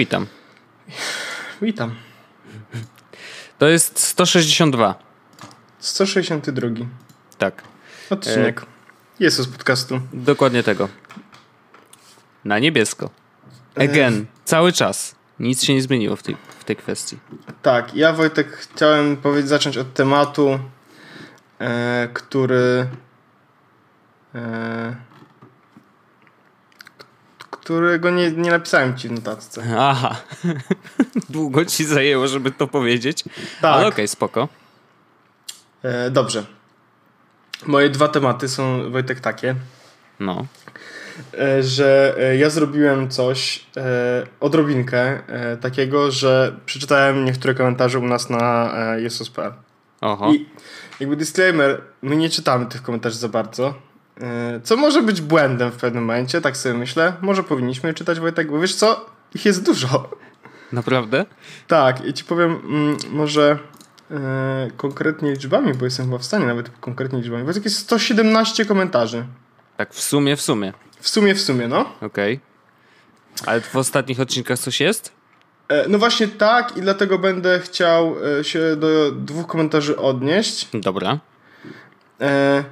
witam. Witam. To jest 162. 162. Tak. Odcinek. Jezus podcastu. Dokładnie tego. Na niebiesko. Again. Cały czas. Nic się nie zmieniło w tej, w tej kwestii. Tak, ja Wojtek chciałem powiedzieć, zacząć od tematu, e, który e, którego nie, nie napisałem ci w notatce. Aha. Długo ci zajęło, żeby to powiedzieć. Tak. Ale okej, spoko. E, dobrze. Moje dwa tematy są, Wojtek, takie, No. e, że e, ja zrobiłem coś, e, odrobinkę takiego, że przeczytałem niektóre komentarze u nas na Jesus.pl. Oho. I jakby disclaimer, my nie czytamy tych komentarzy za bardzo. E, Co może być błędem w pewnym momencie, tak sobie myślę. Może powinniśmy czytać Wojtek, bo wiesz co? Ich jest dużo. Naprawdę? Tak, i ci powiem mm, może e, konkretnie liczbami, bo jestem chyba w stanie nawet konkretnie liczbami. Wojtek jest 117 komentarzy. Tak w sumie, w sumie. W sumie, w sumie, no. Okej. Ale w ostatnich odcinkach coś jest? E, No właśnie tak i dlatego będę chciał e, się do dwóch komentarzy odnieść. Dobra. E,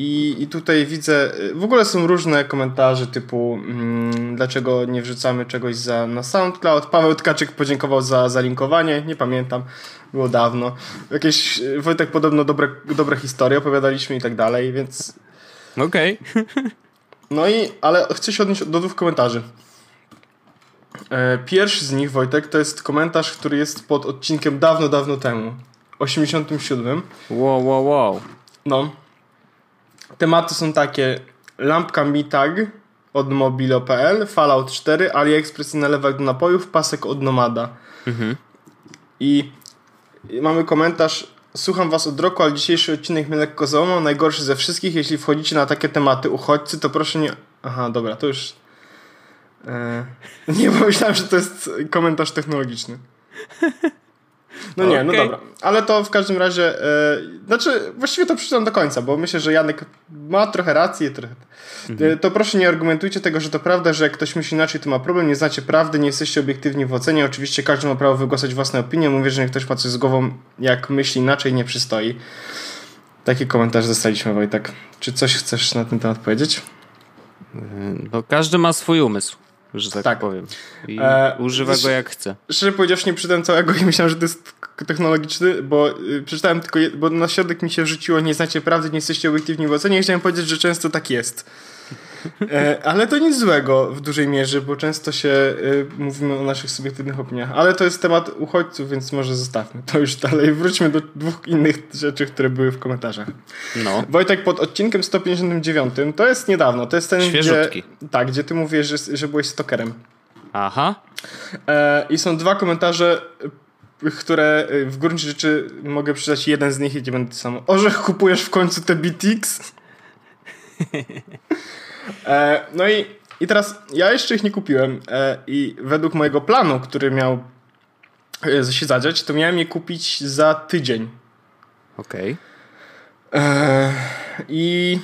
I, I tutaj widzę, e, w ogóle są różne komentarze typu mm, dlaczego nie wrzucamy czegoś za, na SoundCloud. Paweł Tkaczyk podziękował za zalinkowanie, nie pamiętam, było dawno. Jakieś, e, Wojtek podobno dobre, dobre historie opowiadaliśmy i tak dalej, więc Okej. no i, ale chcę się odnieść do dwóch komentarzy. E, Pierwszy z nich, Wojtek, to jest komentarz, który jest pod odcinkiem dawno, dawno temu. 87. Wow, wow, wow. No. Tematy są takie lampka Mitag od mobilo.pl, Fallout 4, AliExpress i nalewek do napojów, pasek od Nomada. I i mamy komentarz Słucham was od roku, ale dzisiejszy odcinek mnie lekko załamał. Najgorszy ze wszystkich. Jeśli wchodzicie na takie tematy uchodźcy, to proszę nie... Aha, dobra, to już... E... Nie pomyślałem, że to jest komentarz technologiczny. No nie, no Okej. dobra. Ale to w każdym razie... E... Znaczy, właściwie to przeczytam do końca, bo myślę, że Janek ma trochę rację. Trochę... E, To proszę nie argumentujcie tego, że to prawda, że jak ktoś myśli inaczej, to ma problem. Nie znacie prawdy, nie jesteście obiektywni w ocenie. Oczywiście każdy ma prawo wygłaszać własne opinie. Mówię, że jak ktoś ma coś z głową, jak myśli inaczej, nie przystoi. Taki komentarz dostaliśmy, Wojtek. Czy coś chcesz na ten temat powiedzieć? Bo każdy ma swój umysł, że tak, Tak. powiem. I E, używa go jak chce. Szczerze powiedziawszy, nie przeczytałem całego i myślałem, że to jest technologiczny, bo y, przeczytałem tylko, bo na środek mi się rzuciło, nie znacie prawdy, nie jesteście obiektywni w ocenie i chciałem powiedzieć, że często tak jest. E, ale to nic złego w dużej mierze, bo często się y, mówimy o naszych subiektywnych opiniach. Ale to jest temat uchodźców, więc może zostawmy to już dalej. Wróćmy do dwóch innych rzeczy, które były w komentarzach. No. Wojtek, pod odcinkiem 159, to jest niedawno, to jest ten, gdzie, Świeżutki. tak, gdzie ty mówisz, że, że byłeś stokerem. Aha. E, I są dwa komentarze, które w gruncie rzeczy mogę przeczytać jeden z nich i gdzie będę sam. Orzech, kupujesz w końcu te BTX? e, no i, i teraz ja jeszcze ich nie kupiłem e, i według mojego planu, który miał e, się zadziać, to miałem je kupić za tydzień. Okej. Eee, I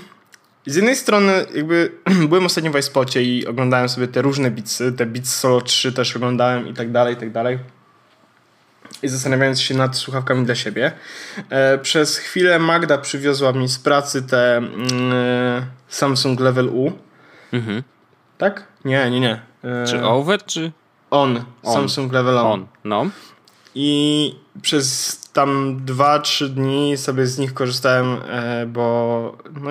z jednej strony jakby byłem ostatnio w iSpocie i oglądałem sobie te różne bitsy, te Beats Solo 3 też oglądałem i tak dalej, i tak dalej. I zastanawiając się nad słuchawkami dla siebie. E, przez chwilę Magda przywiozła mi z pracy te mm, Samsung Level U. Mhm. Tak? Nie, nie, nie. E, Czy over, czy on. On. Samsung Level on. on? No. I przez tam 2-3 dni sobie z nich korzystałem, e, bo no,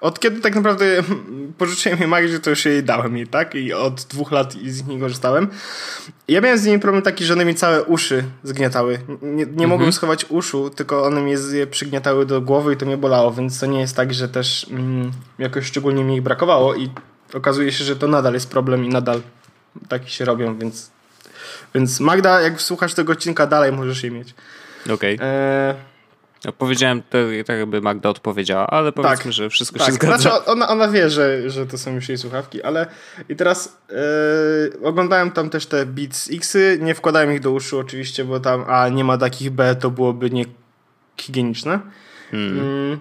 od kiedy tak naprawdę pożyczyłem je Magdzie, to już jej dałem jej, tak? I od dwóch lat z nich nie korzystałem. Ja miałem z nimi problem taki, że one mi całe uszy zgniatały. Nie, nie mogłem schować uszu, tylko one mi je przygniatały do głowy i to mnie bolało, więc to nie jest tak, że też mm, jakoś szczególnie mi ich brakowało i okazuje się, że to nadal jest problem i nadal takie się robią, więc więc Magda, jak słuchasz tego odcinka dalej, możesz je mieć. Okej. Eee, Ja powiedziałem to tak, jakby Magda odpowiedziała, ale powiedzmy, Tak. że wszystko się tak, zgadza. znaczy ona, ona wie, że, że to są już jej słuchawki, ale i teraz eee, oglądałem tam też te Beats Xy, nie wkładałem ich do uszu oczywiście, bo tam A nie ma takich B, to byłoby nie higieniczne. Hmm. Mm.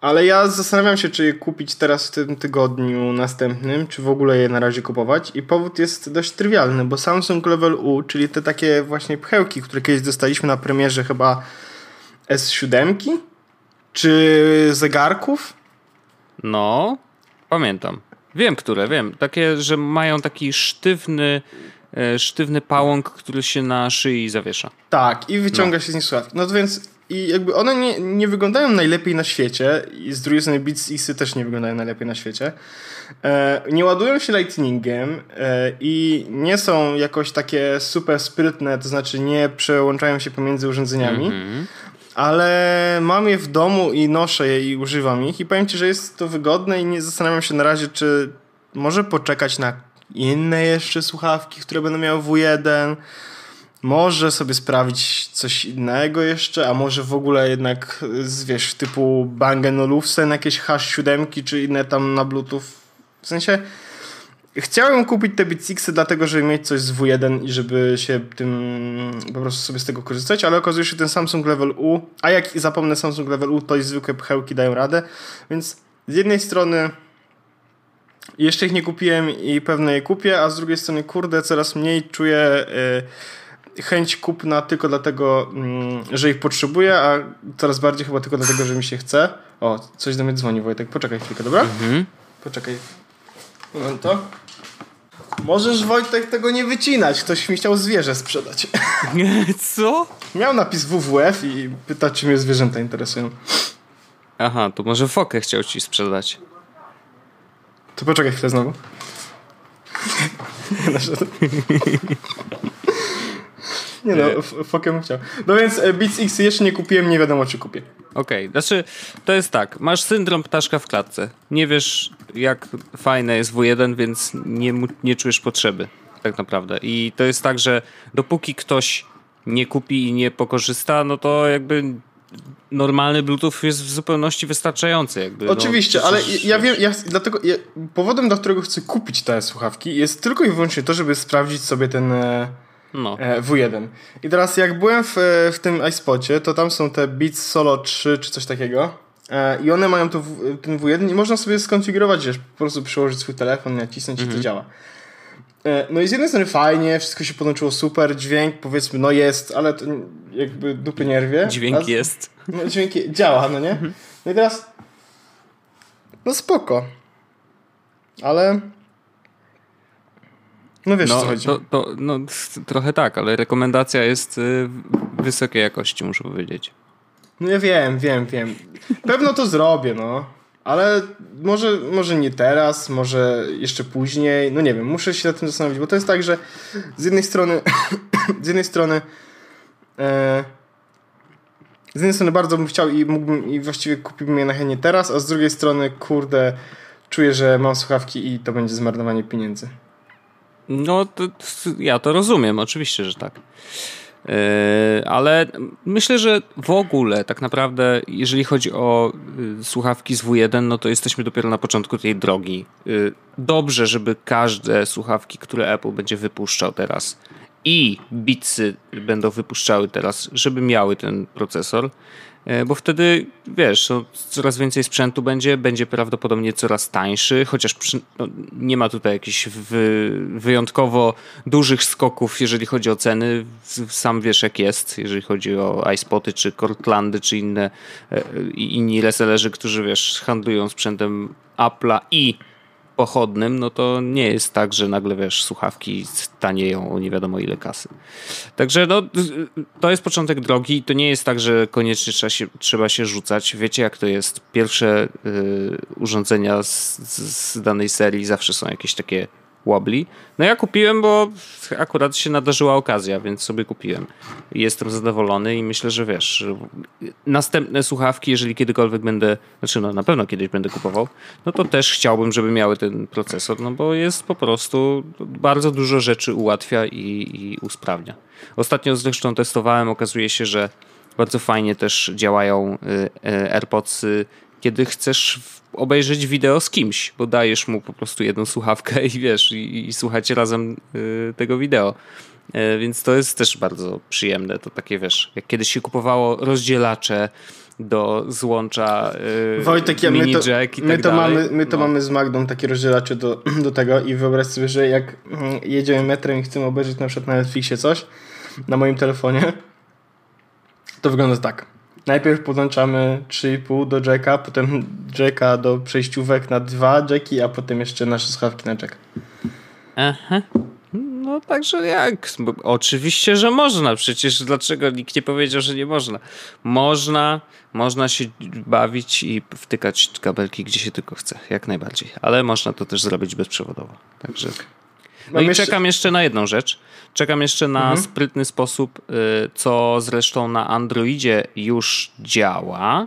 Ale ja zastanawiam się, czy je kupić teraz w tym tygodniu następnym, czy w ogóle je na razie kupować. I powód jest dość trywialny, bo Samsung Level U, czyli te takie właśnie pchełki, które kiedyś dostaliśmy na premierze chyba S7, czy zegarków. No, pamiętam. Wiem, które, wiem. Takie, że mają taki sztywny, e, sztywny pałąk, który się na szyi zawiesza. Tak, i wyciąga no. się z nich słuchawki. No to więc i jakby one nie, nie wyglądają najlepiej na świecie i z drugiej strony Beats Xy też nie wyglądają najlepiej na świecie. E, nie ładują się lightningiem e, i nie są jakoś takie super sprytne, to znaczy nie przełączają się pomiędzy urządzeniami. Mm -hmm. Ale mam je w domu i noszę je i używam ich i powiem Ci, że jest to wygodne i nie zastanawiam się na razie, czy może poczekać na inne jeszcze słuchawki, które będą miały W1, może sobie sprawić coś innego jeszcze, a może w ogóle jednak, wiesz, typu Bang Olufsen, jakieś H7 czy inne tam na Bluetooth. W sensie chciałem kupić te Beatsixy dlatego, żeby mieć coś z W1 i żeby się tym po prostu sobie z tego korzystać, ale okazuje się, że ten Samsung Level U, a jak zapomnę Samsung Level U, to i zwykłe pchełki dają radę, więc z jednej strony jeszcze ich nie kupiłem i pewnie je kupię, a z drugiej strony, kurde, coraz mniej czuję... Yy, chęć kupna tylko dlatego, mm, że ich potrzebuję, a coraz bardziej chyba tylko dlatego, że mi się chce. O, coś do mnie dzwoni, Wojtek. Poczekaj chwilkę, dobra? Mhm. Poczekaj. To. Możesz, Wojtek, tego nie wycinać. Ktoś mi chciał zwierzę sprzedać. Co? Miał napis WWF i pyta, czy mnie zwierzęta interesują. Aha, to może fokę chciał ci sprzedać. To poczekaj chwilę znowu. Nie no, fokiem chciał. No więc e, Beats X jeszcze nie kupiłem, nie wiadomo czy kupię. Okej, okay. znaczy to jest tak, masz syndrom ptaszka w klatce. Nie wiesz jak fajne jest W1, więc nie, nie czujesz potrzeby tak naprawdę. I to jest tak, że dopóki ktoś nie kupi i nie pokorzysta, no to jakby normalny Bluetooth jest w zupełności wystarczający. Jakby, no, Oczywiście, no, ale ja wiem, ja, dlatego ja, powodem, dla którego chcę kupić te słuchawki jest tylko i wyłącznie to, żeby sprawdzić sobie ten e, no. E, W1. I teraz jak byłem w, w tym iSpocie, to tam są te Beats Solo 3 czy coś takiego e, i one mają to, ten W1 i można sobie skonfigurować, wiesz, po prostu przyłożyć swój telefon, nacisnąć mhm. i to działa. E, no i z jednej strony fajnie, wszystko się podłączyło super, dźwięk powiedzmy, no jest, ale to jakby dupy nie rwie. Dźwięk jest. No, dźwięk działa, no nie? Mhm. No i teraz no spoko. Ale no wiesz, no, co chodzi. To, to, no, trochę tak, ale rekomendacja jest y, wysokiej jakości, muszę powiedzieć. No ja wiem, wiem, wiem. Pewno to zrobię, no. Ale może, może nie teraz, może jeszcze później. No nie wiem, muszę się nad tym zastanowić, bo to jest tak, że z jednej strony z jednej strony e, z jednej strony bardzo bym chciał i mógłbym i właściwie kupiłbym je na chętnie teraz, a z drugiej strony kurde czuję, że mam słuchawki i to będzie zmarnowanie pieniędzy. No, to, ja to rozumiem, oczywiście, że tak. Yy, ale myślę, że w ogóle tak naprawdę, jeżeli chodzi o yy, słuchawki z W1, no to jesteśmy dopiero na początku tej drogi. Yy, dobrze, żeby każde słuchawki, które Apple będzie wypuszczał teraz i Beatsy będą wypuszczały teraz, żeby miały ten procesor. E, bo wtedy, wiesz, no, coraz więcej sprzętu będzie, będzie prawdopodobnie coraz tańszy, chociaż przy, no, nie ma tutaj jakichś wy, wyjątkowo dużych skoków, jeżeli chodzi o ceny. Sam wiesz, jak jest, jeżeli chodzi o iSpoty, czy Cortlandy, czy inne e, inni resellerzy, którzy, wiesz, handlują sprzętem Apple'a i pochodnym, no to nie jest tak, że nagle wiesz, słuchawki tanieją o nie wiadomo ile kasy. Także no, to jest początek drogi to nie jest tak, że koniecznie trzeba się, trzeba się rzucać. Wiecie jak to jest? Pierwsze y, urządzenia z, z danej serii zawsze są jakieś takie Wobbly. No ja kupiłem, bo akurat się nadarzyła okazja, więc sobie kupiłem. Jestem zadowolony i myślę, że wiesz, następne słuchawki, jeżeli kiedykolwiek będę, znaczy no na pewno kiedyś będę kupował, no to też chciałbym, żeby miały ten procesor, no bo jest po prostu bardzo dużo rzeczy ułatwia i, i usprawnia. Ostatnio zresztą testowałem, okazuje się, że bardzo fajnie też działają y, y, AirPods kiedy chcesz obejrzeć wideo z kimś, bo dajesz mu po prostu jedną słuchawkę i wiesz, i, i słuchacie razem y, tego wideo. Y, więc to jest też bardzo przyjemne. To takie wiesz, jak kiedyś się kupowało rozdzielacze do złącza yy, Wojtek, ja, my to, my tak to mamy, my to no. mamy z Magdą takie rozdzielacze do, do tego i wyobraź sobie, że jak mm, jedziemy metrem i chcemy obejrzeć na przykład na Netflixie coś na moim telefonie, to wygląda tak. Najpierw podłączamy 3,5 do jacka, potem jacka do przejściówek na dwa jacki, a potem jeszcze nasze słuchawki na jack. Aha. No także jak? Oczywiście, że można. Przecież dlaczego nikt nie powiedział, że nie można? Można, można się bawić i wtykać kabelki gdzie się tylko chce, jak najbardziej. Ale można to też zrobić bezprzewodowo. Także. No Mam i jeszcze... czekam jeszcze na jedną rzecz. Czekam jeszcze na mhm. sprytny sposób, y, co zresztą na Androidzie już działa.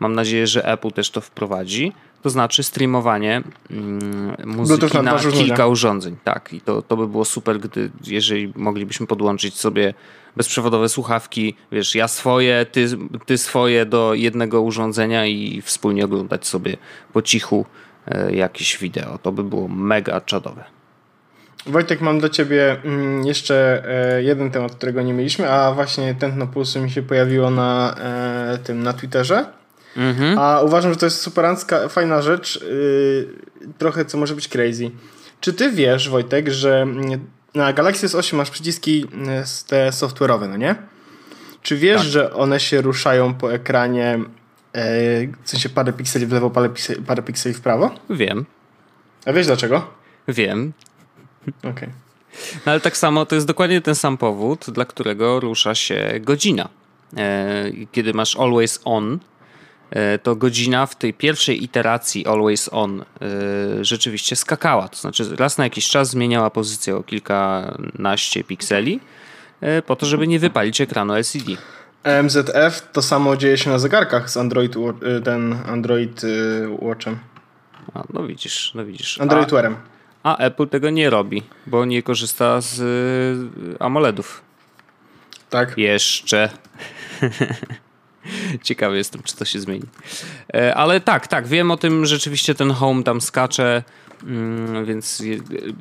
Mam nadzieję, że Apple też to wprowadzi to znaczy streamowanie mm, muzyki na, kilka urządzeń. Tak, i to, to by było super, gdy, jeżeli moglibyśmy podłączyć sobie bezprzewodowe słuchawki, wiesz, ja swoje, ty, ty swoje do jednego urządzenia i wspólnie oglądać sobie po cichu e, jakieś wideo. To by było mega czadowe. Wojtek, mam do ciebie mm, jeszcze e, jeden temat, którego nie mieliśmy, a właśnie tętno pulsu mi się pojawiło na e, tym, na Twitterze. Mhm. A uważam, że to jest superancka, fajna rzecz, yy, trochę co może być crazy. Czy ty wiesz, Wojtek, że na Galaxy S8 masz przyciski y, te software'owe, no nie? Czy wiesz, tak. że one się ruszają po ekranie yy, w sensie parę pikseli w lewo, parę pikseli, parę pikseli w prawo? Wiem. A wiesz dlaczego? Wiem. Okej. Okay. No ale tak samo to jest dokładnie ten sam powód, dla którego rusza się godzina. E, kiedy masz always on, E, to godzina w tej pierwszej iteracji Always On e, rzeczywiście skakała. To znaczy raz na jakiś czas zmieniała pozycję o kilkanaście pikseli po to, żeby nie wypalić ekranu LCD. MZF to samo dzieje się na zegarkach z Android, ten Android Watchem. A, no widzisz, no widzisz. Android Wearem. A Apple tego nie robi, bo nie korzysta z AMOLEDów. Tak. Jeszcze. Ciekawy jestem, czy to się zmieni. E, ale tak, tak, wiem o tym, rzeczywiście ten home tam skacze, mm, więc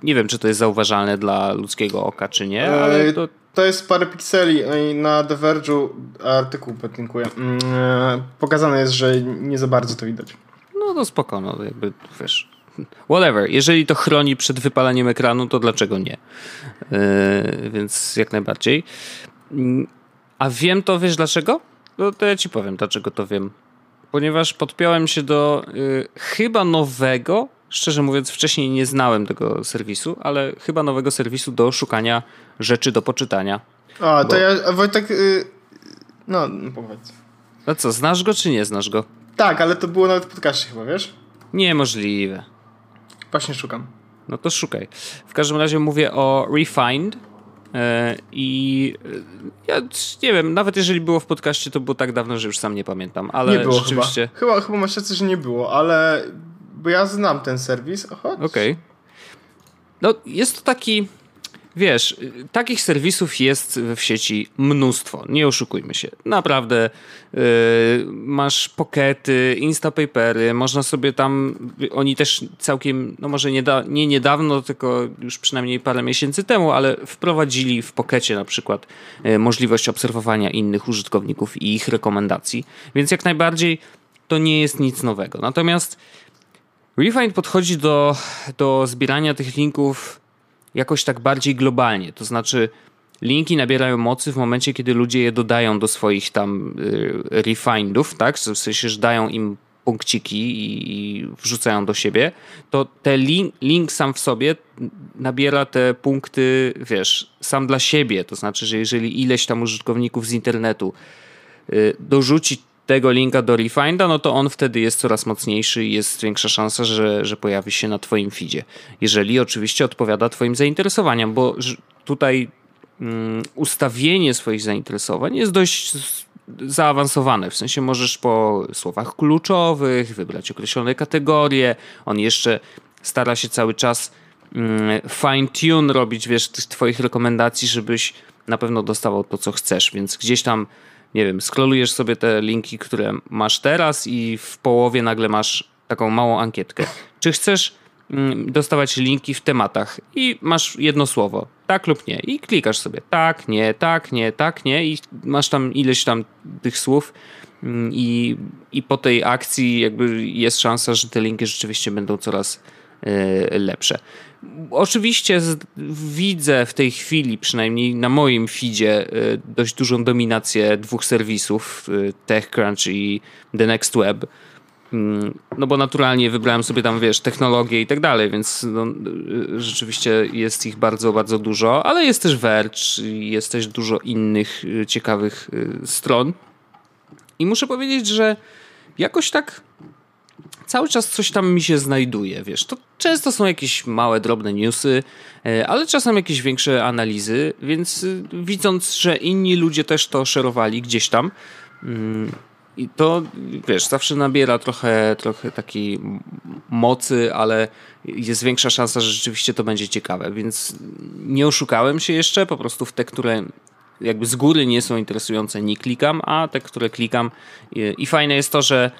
nie wiem, czy to jest zauważalne dla ludzkiego oka, czy nie, e, ale to... To jest parę pikseli na The Verge'u artykuł podlinkuję. Mm, e, pokazane jest, że nie za bardzo to widać. No to spoko, no jakby wiesz, whatever. Jeżeli to chroni przed wypaleniem ekranu, to dlaczego nie? Yy, więc jak najbardziej. A wiem to, wiesz dlaczego? No to ja ci powiem, dlaczego to wiem. Ponieważ podpiąłem się do y, chyba nowego, szczerze mówiąc, wcześniej nie znałem tego serwisu, ale chyba nowego serwisu do szukania rzeczy do poczytania. A, to bo... ja, Wojtek, y, no, no powiedz. No co, znasz go czy nie znasz go? Tak, ale to było nawet w podcaście chyba, wiesz? Niemożliwe. Właśnie szukam. No to szukaj. W każdym razie mówię o Refined E, I e, ja nie wiem, nawet jeżeli było w podcaście, to było tak dawno, że już sam nie pamiętam, ale nie było rzeczywiście... Chyba, chyba, chyba masz rację, że nie było, ale bo ja znam ten serwis. Okej. Okay. No jest to taki Wiesz, takich serwisów jest w sieci mnóstwo, nie oszukujmy się. Naprawdę yy, masz pokety, instapapery, można sobie tam, oni też całkiem, no może nie, da, nie niedawno, tylko już przynajmniej parę miesięcy temu, ale wprowadzili w pokecie na przykład yy, możliwość obserwowania innych użytkowników i ich rekomendacji, więc jak najbardziej to nie jest nic nowego. Natomiast Refind podchodzi do, do zbierania tych linków jakoś tak bardziej globalnie. To znaczy, linki nabierają mocy w momencie, kiedy ludzie je dodają do swoich tam y, refindów, tak? W sensie, że dają im punkciki i, i wrzucają do siebie, to ten link, link sam w sobie nabiera te punkty, wiesz, sam dla siebie. To znaczy, że jeżeli ileś tam użytkowników z internetu y, dorzuci tego linka do Refinda, no to on wtedy jest coraz mocniejszy i jest większa szansa, że, że pojawi się na Twoim feedzie. Jeżeli oczywiście odpowiada Twoim zainteresowaniom, bo tutaj um, ustawienie swoich zainteresowań jest dość zaawansowane. W sensie możesz po słowach kluczowych wybrać określone kategorie. On jeszcze stara się cały czas um, fine tune robić, wiesz, tych Twoich rekomendacji, żebyś na pewno dostawał to, co chcesz, więc gdzieś tam nie wiem, skrolujesz sobie te linki, które masz teraz i w połowie nagle masz taką małą ankietkę. Czy chcesz mm, dostawać linki w tematach? I masz jedno słowo, tak lub nie. I klikasz sobie tak, nie, tak, nie, tak, nie. I masz tam ileś tam tych słów mm, i, i po tej akcji jakby jest szansa, że te linki rzeczywiście będą coraz lepsze. Oczywiście widzę w tej chwili, przynajmniej na moim feedzie, e, dość dużą dominację dwóch serwisów, e, TechCrunch i The Next Web. Mm, no bo naturalnie wybrałem sobie tam, wiesz, technologię i tak dalej, więc no, rzeczywiście jest ich bardzo, bardzo dużo, ale jest też Verge, jest też dużo innych ciekawych stron. I muszę powiedzieć, że jakoś tak cały czas coś tam mi się znajduje, wiesz. To często są jakieś małe, drobne newsy, e, ale czasem jakieś większe analizy, więc y, widząc, że inni ludzie też to szerowali gdzieś tam, mm, i to, wiesz, zawsze nabiera trochę, trochę takiej mocy, ale jest większa szansa, że rzeczywiście to będzie ciekawe, więc nie oszukałem się jeszcze, po prostu w te, które jakby z góry nie są interesujące, nie klikam, a te, które klikam i fajne jest to, że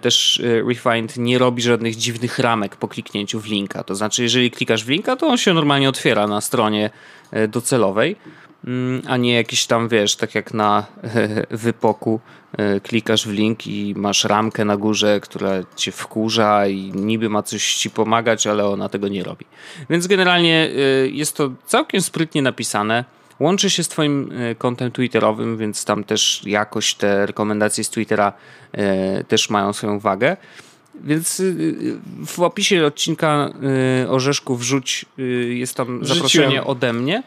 też e, Refined nie robi żadnych dziwnych ramek po kliknięciu w linka. To znaczy, jeżeli klikasz w linka, to on się normalnie otwiera na stronie e, docelowej, mm, a nie jakiś tam, wiesz, tak jak na wypoku klikasz w link i masz ramkę na górze, która cię wkurza i niby ma coś ci pomagać, ale ona tego nie robi. Więc generalnie jest to całkiem sprytnie napisane. Łączy się z Twoim e, kontem Twitterowym, więc tam też jakoś te rekomendacje z Twittera e, też mają swoją wagę. Więc e, w opisie odcinka Orzeszku wrzuć jest tam zaproszenie ode mnie.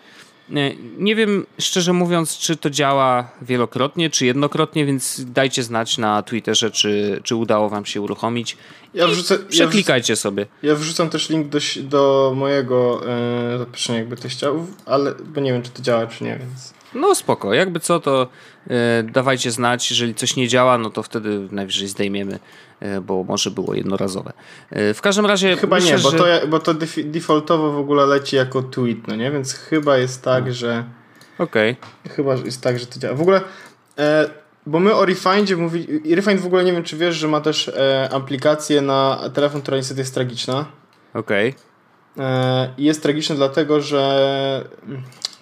Nie wiem, szczerze mówiąc, czy to działa wielokrotnie, czy jednokrotnie, więc dajcie znać na Twitterze, czy, czy udało wam się uruchomić. Ja wrzucę, przeklikajcie ja wrzucę, sobie. Ja wrzucam też link do, do mojego e, zaproszenia, jakby chciał, ale bo nie wiem, czy to działa, czy nie, więc... No spoko, jakby co, to e, dawajcie znać. Jeżeli coś nie działa, no to wtedy najwyżej zdejmiemy, e, bo może było jednorazowe. E, w każdym razie. Chyba myślę, nie, bo, że... to, bo to defaultowo w ogóle leci jako tweet, no nie? Więc chyba jest tak, no. że. Okej. Okay. Chyba jest tak, że to działa. W ogóle. E, bo my o Refindzie mówi. Refind w ogóle nie wiem, czy wiesz, że ma też e, aplikację na telefon, która niestety jest tragiczna. Okej. Okay. E, jest tragiczna dlatego, że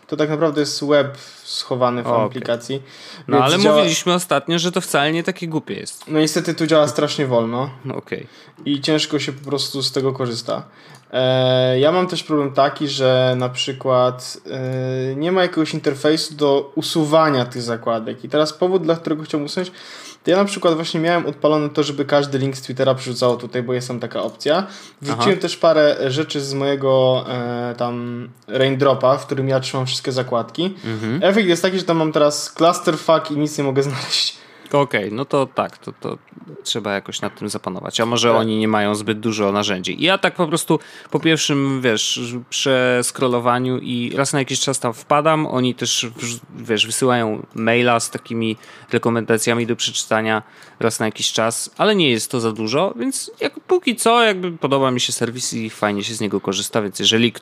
to tak naprawdę jest web schowany w aplikacji. No ale działa... mówiliśmy ostatnio, że to wcale nie takie głupie jest. No niestety tu działa strasznie wolno. No, Okej. Okay. I ciężko się po prostu z tego korzysta. E, ja mam też problem taki, że na przykład e, nie ma jakiegoś interfejsu do usuwania tych zakładek. I teraz powód, dla którego chciałbym usunąć, to ja na przykład właśnie miałem odpalone to, żeby każdy link z Twittera przerzucało tutaj, bo jest tam taka opcja. Wrzuciłem Aha. też parę rzeczy z mojego e, tam raindropa, w którym ja trzymam wszystkie zakładki. Mhm. Efekt jest taki, że tam mam teraz clusterfuck i nic nie mogę znaleźć. Okej, okay, no to tak, to, to trzeba jakoś nad tym zapanować. A może tak. oni nie mają zbyt dużo narzędzi. I ja tak po prostu po pierwszym, wiesz, przeskrolowaniu i raz na jakiś czas tam wpadam, oni też, wiesz, wysyłają maila z takimi rekomendacjami do przeczytania raz na jakiś czas, ale nie jest to za dużo, więc jak, póki co jakby podoba mi się serwis i fajnie się z niego korzysta, więc jeżeli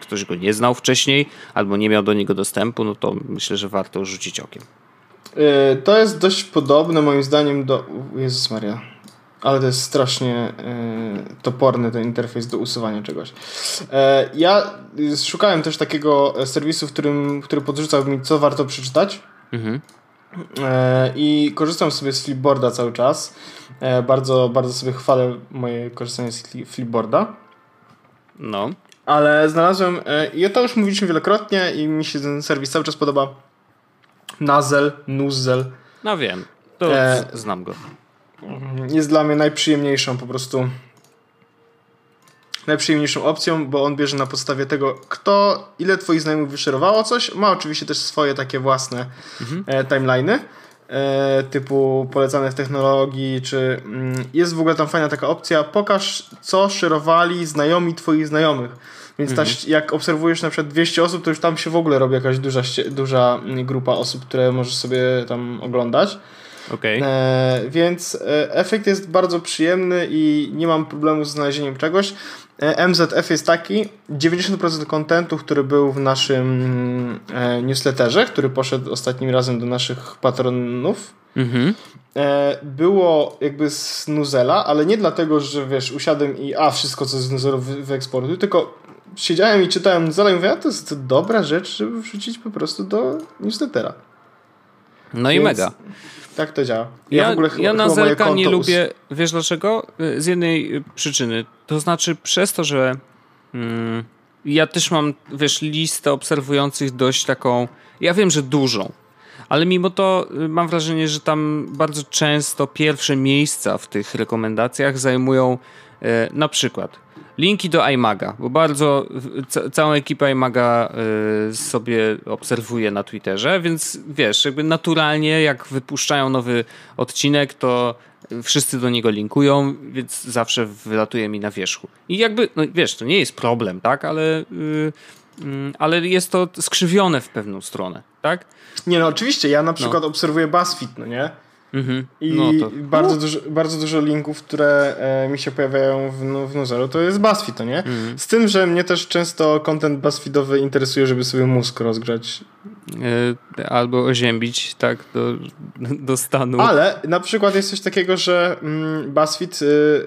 ktoś go nie znał wcześniej albo nie miał do niego dostępu, no to myślę, że warto rzucić okiem. E, to jest dość podobne moim zdaniem do... Jezus Maria. Ale to jest strasznie e, toporny ten interfejs do usuwania czegoś. E, ja szukałem też takiego serwisu, w którym, który podrzucał mi, co warto przeczytać. Mhm. I korzystam sobie z Flipboarda cały czas. Bardzo, bardzo sobie chwalę moje korzystanie z Flipboarda. No. Ale znalazłem, i to już mówiliśmy wielokrotnie i mi się ten serwis cały czas podoba Nazel, Nuzel. No wiem, to e, znam go. Jest dla mnie najprzyjemniejszą po prostu najprzyjemniejszą opcją, bo on bierze na podstawie tego, kto, ile twoich znajomych wyszerowało coś. Ma oczywiście też swoje takie własne mhm. e, timeliny. E, typu polecane w technologii, czy mm, jest w ogóle tam fajna taka opcja, pokaż co szerowali znajomi twoich znajomych. Więc mhm. ta, jak obserwujesz na przykład 200 osób, to już tam się w ogóle robi jakaś duża, duża grupa osób, które możesz sobie tam oglądać. Okay. E, więc e, efekt jest bardzo przyjemny i nie mam problemu z znalezieniem czegoś. E, MZF jest taki, 90% kontentu, który był w naszym e, newsletterze, który poszedł ostatnim razem do naszych patronów, mhm. było jakby z Nuzela, ale nie dlatego, że wiesz, usiadłem i a, wszystko co z Nuzela wyeksportuj, tylko siedziałem i czytałem i mówię, a to jest dobra rzecz, żeby wrzucić po prostu do newslettera. No Więc... i mega. Tak to działa. Ja, ja, w ogóle ja na Zelka nie lubię, wiesz dlaczego? Z jednej przyczyny. To znaczy przez to, że mm, ja też mam, wiesz, listę obserwujących dość taką, ja wiem, że dużą, ale mimo to y, mam wrażenie, że tam bardzo często pierwsze miejsca w tych rekomendacjach zajmują na przykład linki do iMaga, bo bardzo ca całą ekipę iMaga y, sobie obserwuję na Twitterze, więc wiesz, jakby naturalnie jak wypuszczają nowy odcinek, to wszyscy do niego linkują, więc zawsze wylatuje mi na wierzchu. I jakby, no wiesz, to nie jest problem, tak, ale, y, y, ale jest to skrzywione w pewną stronę, tak? Nie, no oczywiście, ja na przykład no. obserwuję BuzzFeed, no nie? Mhm. I no to... bardzo, no. dużo, bardzo dużo linków, które e, mi się pojawiają w, w Nuzero, to jest BuzzFeed, to nie? Mhm. Z tym, że mnie też często content BuzzFeedowy interesuje, żeby sobie mózg rozgrzać. E, albo oziębić, tak, do, do stanu. Ale na przykład jest coś takiego, że mm, BuzzFeed y,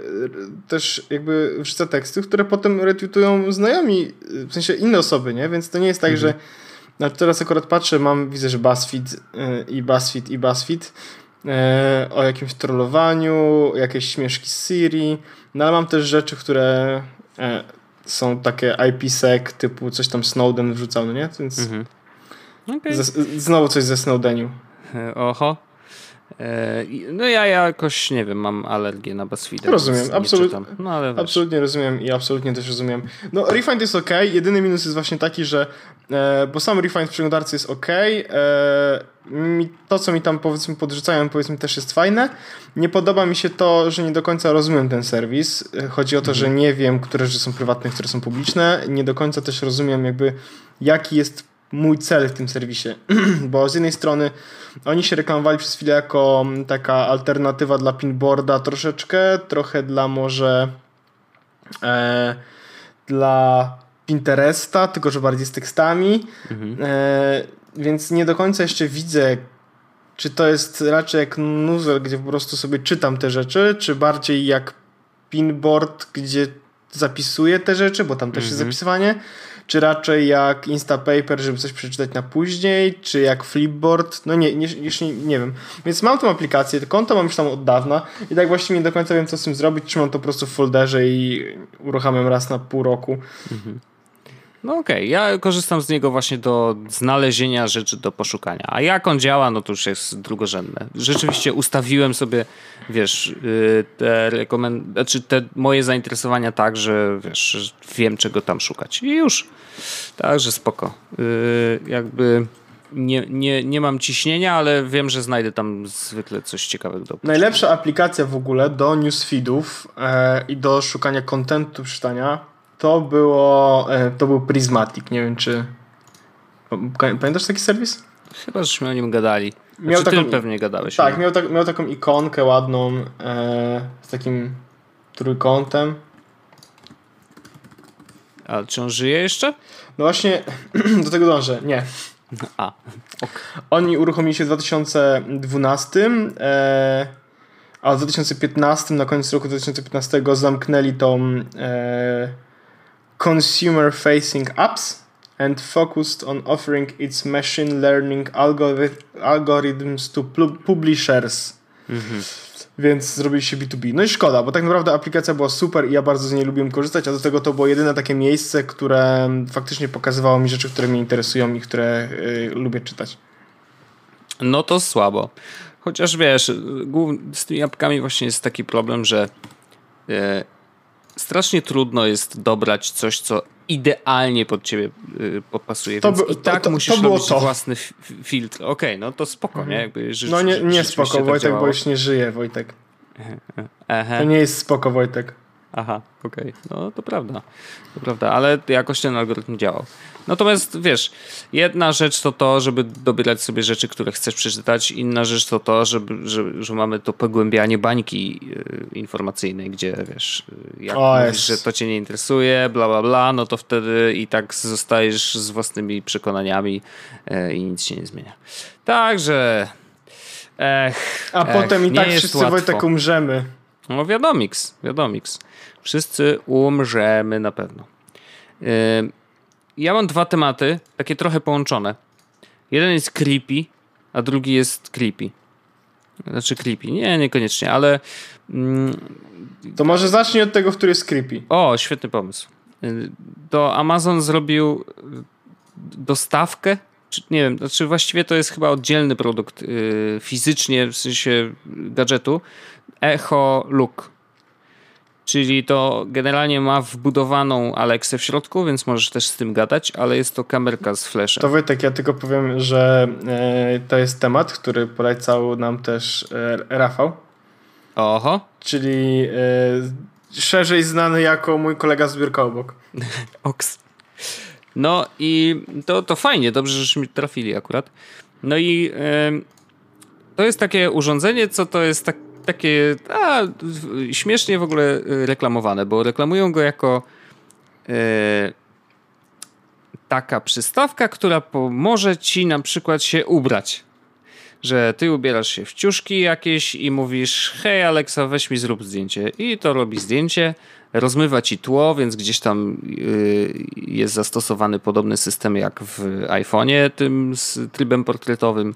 też jakby wrzuca teksty, które potem retweetują znajomi, w sensie inne osoby, nie? Więc to nie jest tak, mhm. że no teraz akurat patrzę, mam, widzę, że BuzzFeed y, i BuzzFeed i BuzzFeed o jakimś trollowaniu, jakieś śmieszki z Siri, no ale mam też rzeczy, które e, są takie IPsec, typu coś tam Snowden wrzucał, no nie? Więc mhm. okay. znowu coś ze Snowdeniu. E, oho. E, no ja jakoś, nie wiem, mam alergię na BuzzFeeda. Rozumiem, absolutnie. No, ale absolutnie rozumiem i absolutnie też rozumiem. No Refined jest ok, jedyny minus jest właśnie taki, że e, bo sam Refined w przeglądarce jest ok, e, to co mi tam powiedzmy podrzucają powiedzmy też jest fajne. Nie podoba mi się to, że nie do końca rozumiem ten serwis. Chodzi o to, mhm. że nie wiem, które rzeczy są prywatne, które są publiczne. Nie do końca też rozumiem jakby jaki jest mój cel w tym serwisie, bo z jednej strony oni się reklamowali przez chwilę jako taka alternatywa dla pinboarda troszeczkę, trochę dla może e, dla Pinteresta, tylko że bardziej z tekstami, mhm. e, więc nie do końca jeszcze widzę, czy to jest raczej jak Nuzel, gdzie po prostu sobie czytam te rzeczy, czy bardziej jak Pinboard, gdzie zapisuję te rzeczy, bo tam też mhm. jest zapisywanie, czy raczej jak Instapaper, żeby coś przeczytać na później, czy jak Flipboard, no nie, nie, nie, nie wiem. Więc mam tą aplikację, to konto mam już tam od dawna i tak właściwie nie do końca wiem, co z tym zrobić, trzymam to po prostu w folderze i uruchamiam raz na pół roku. Mhm. No okej, okay. ja korzystam z niego właśnie do znalezienia rzeczy do poszukania. A jak on działa, no to już jest drugorzędne. Rzeczywiście ustawiłem sobie, wiesz, y, te rekomend... znaczy te moje zainteresowania tak, że wiesz, wiem czego tam szukać. I już. Także spoko. Y, jakby nie, nie, nie mam ciśnienia, ale wiem, że znajdę tam zwykle coś ciekawego do Najlepsza aplikacja w ogóle do newsfeedów e, i do szukania kontentu czytania to było, e, to był Prismatic, nie wiem czy pamiętasz taki serwis? Chyba, żeśmy o nim gadali. Znaczy, miał taką, ty pewnie gadałeś. Tak, miał, tak, miał taką ikonkę ładną e, z takim trójkątem. A czy on żyje jeszcze? No właśnie, do tego dążę. Nie. A. Oni uruchomili się w 2012, e, a w 2015, na koniec roku 2015 zamknęli tą e, consumer facing apps and focused on offering its machine learning algorithms to publishers. Mhm. Więc zrobili się B2B. No i szkoda, bo tak naprawdę aplikacja była super i ja bardzo z niej lubiłem korzystać, a do tego to było jedyne takie miejsce, które faktycznie pokazywało mi rzeczy, które mnie interesują i które y, lubię czytać. No to słabo. Chociaż wiesz, z tymi apkami właśnie jest taki problem, że y, strasznie trudno jest dobrać coś, co idealnie pod ciebie y, podpasuje, to, i tak to, musisz to robić to. własny filtr. Okej, okay, no to spoko, nie? Jakby no nie, nie spoko, tak Wojtek, bo już nie żyje, Wojtek. To nie jest spoko, Wojtek. Aha, okej. Okay. No to prawda. To prawda, ale jakoś ten algorytm działał. Natomiast wiesz, jedna rzecz to to, żeby dobierać sobie rzeczy, które chcesz przeczytać, inna rzecz to to, żeby, że, że mamy to pogłębianie bańki yy, informacyjnej, gdzie wiesz, y, jak o, mówisz, że to cię nie interesuje, bla bla bla, no to wtedy i tak zostajesz z własnymi przekonaniami yy, i nic się nie zmienia. Także Ech, A ech, potem i tak wszyscy łatwo. Wojtek umrzemy. No wiadomiks, wiadomiks. Wszyscy umrzemy na pewno. Yy, ja mam dwa tematy, takie trochę połączone. Jeden jest creepy, a drugi jest creepy. Znaczy creepy. Nie, niekoniecznie, ale... Mm, to może zacznij od tego, który jest creepy. O, świetny pomysł. Yy, to Amazon zrobił dostawkę czy, nie wiem, znaczy właściwie to jest chyba oddzielny produkt yy, fizycznie, w sensie gadżetu, Echo Look. Czyli to generalnie ma wbudowaną Alexę w środku, więc możesz też z tym gadać, ale jest to kamerka z flashem. To Wojtek, ja tylko powiem, że e, to jest temat, który polecał nam też e, Rafał. Oho. Czyli e, szerzej znany jako mój kolega z biurka obok. Oks. No i to, to fajnie, dobrze, żeśmy trafili akurat. No i to jest takie urządzenie, co to jest tak, takie a, śmiesznie w ogóle reklamowane, bo reklamują go jako yy, taka przystawka, która pomoże ci na przykład się ubrać. Że ty ubierasz się w ciuszki jakieś i mówisz, hej Alexa, weź mi zrób zdjęcie. I to robi zdjęcie rozmywa ci tło, więc gdzieś tam y, jest zastosowany podobny system jak w iPhone'ie, tym z trybem portretowym.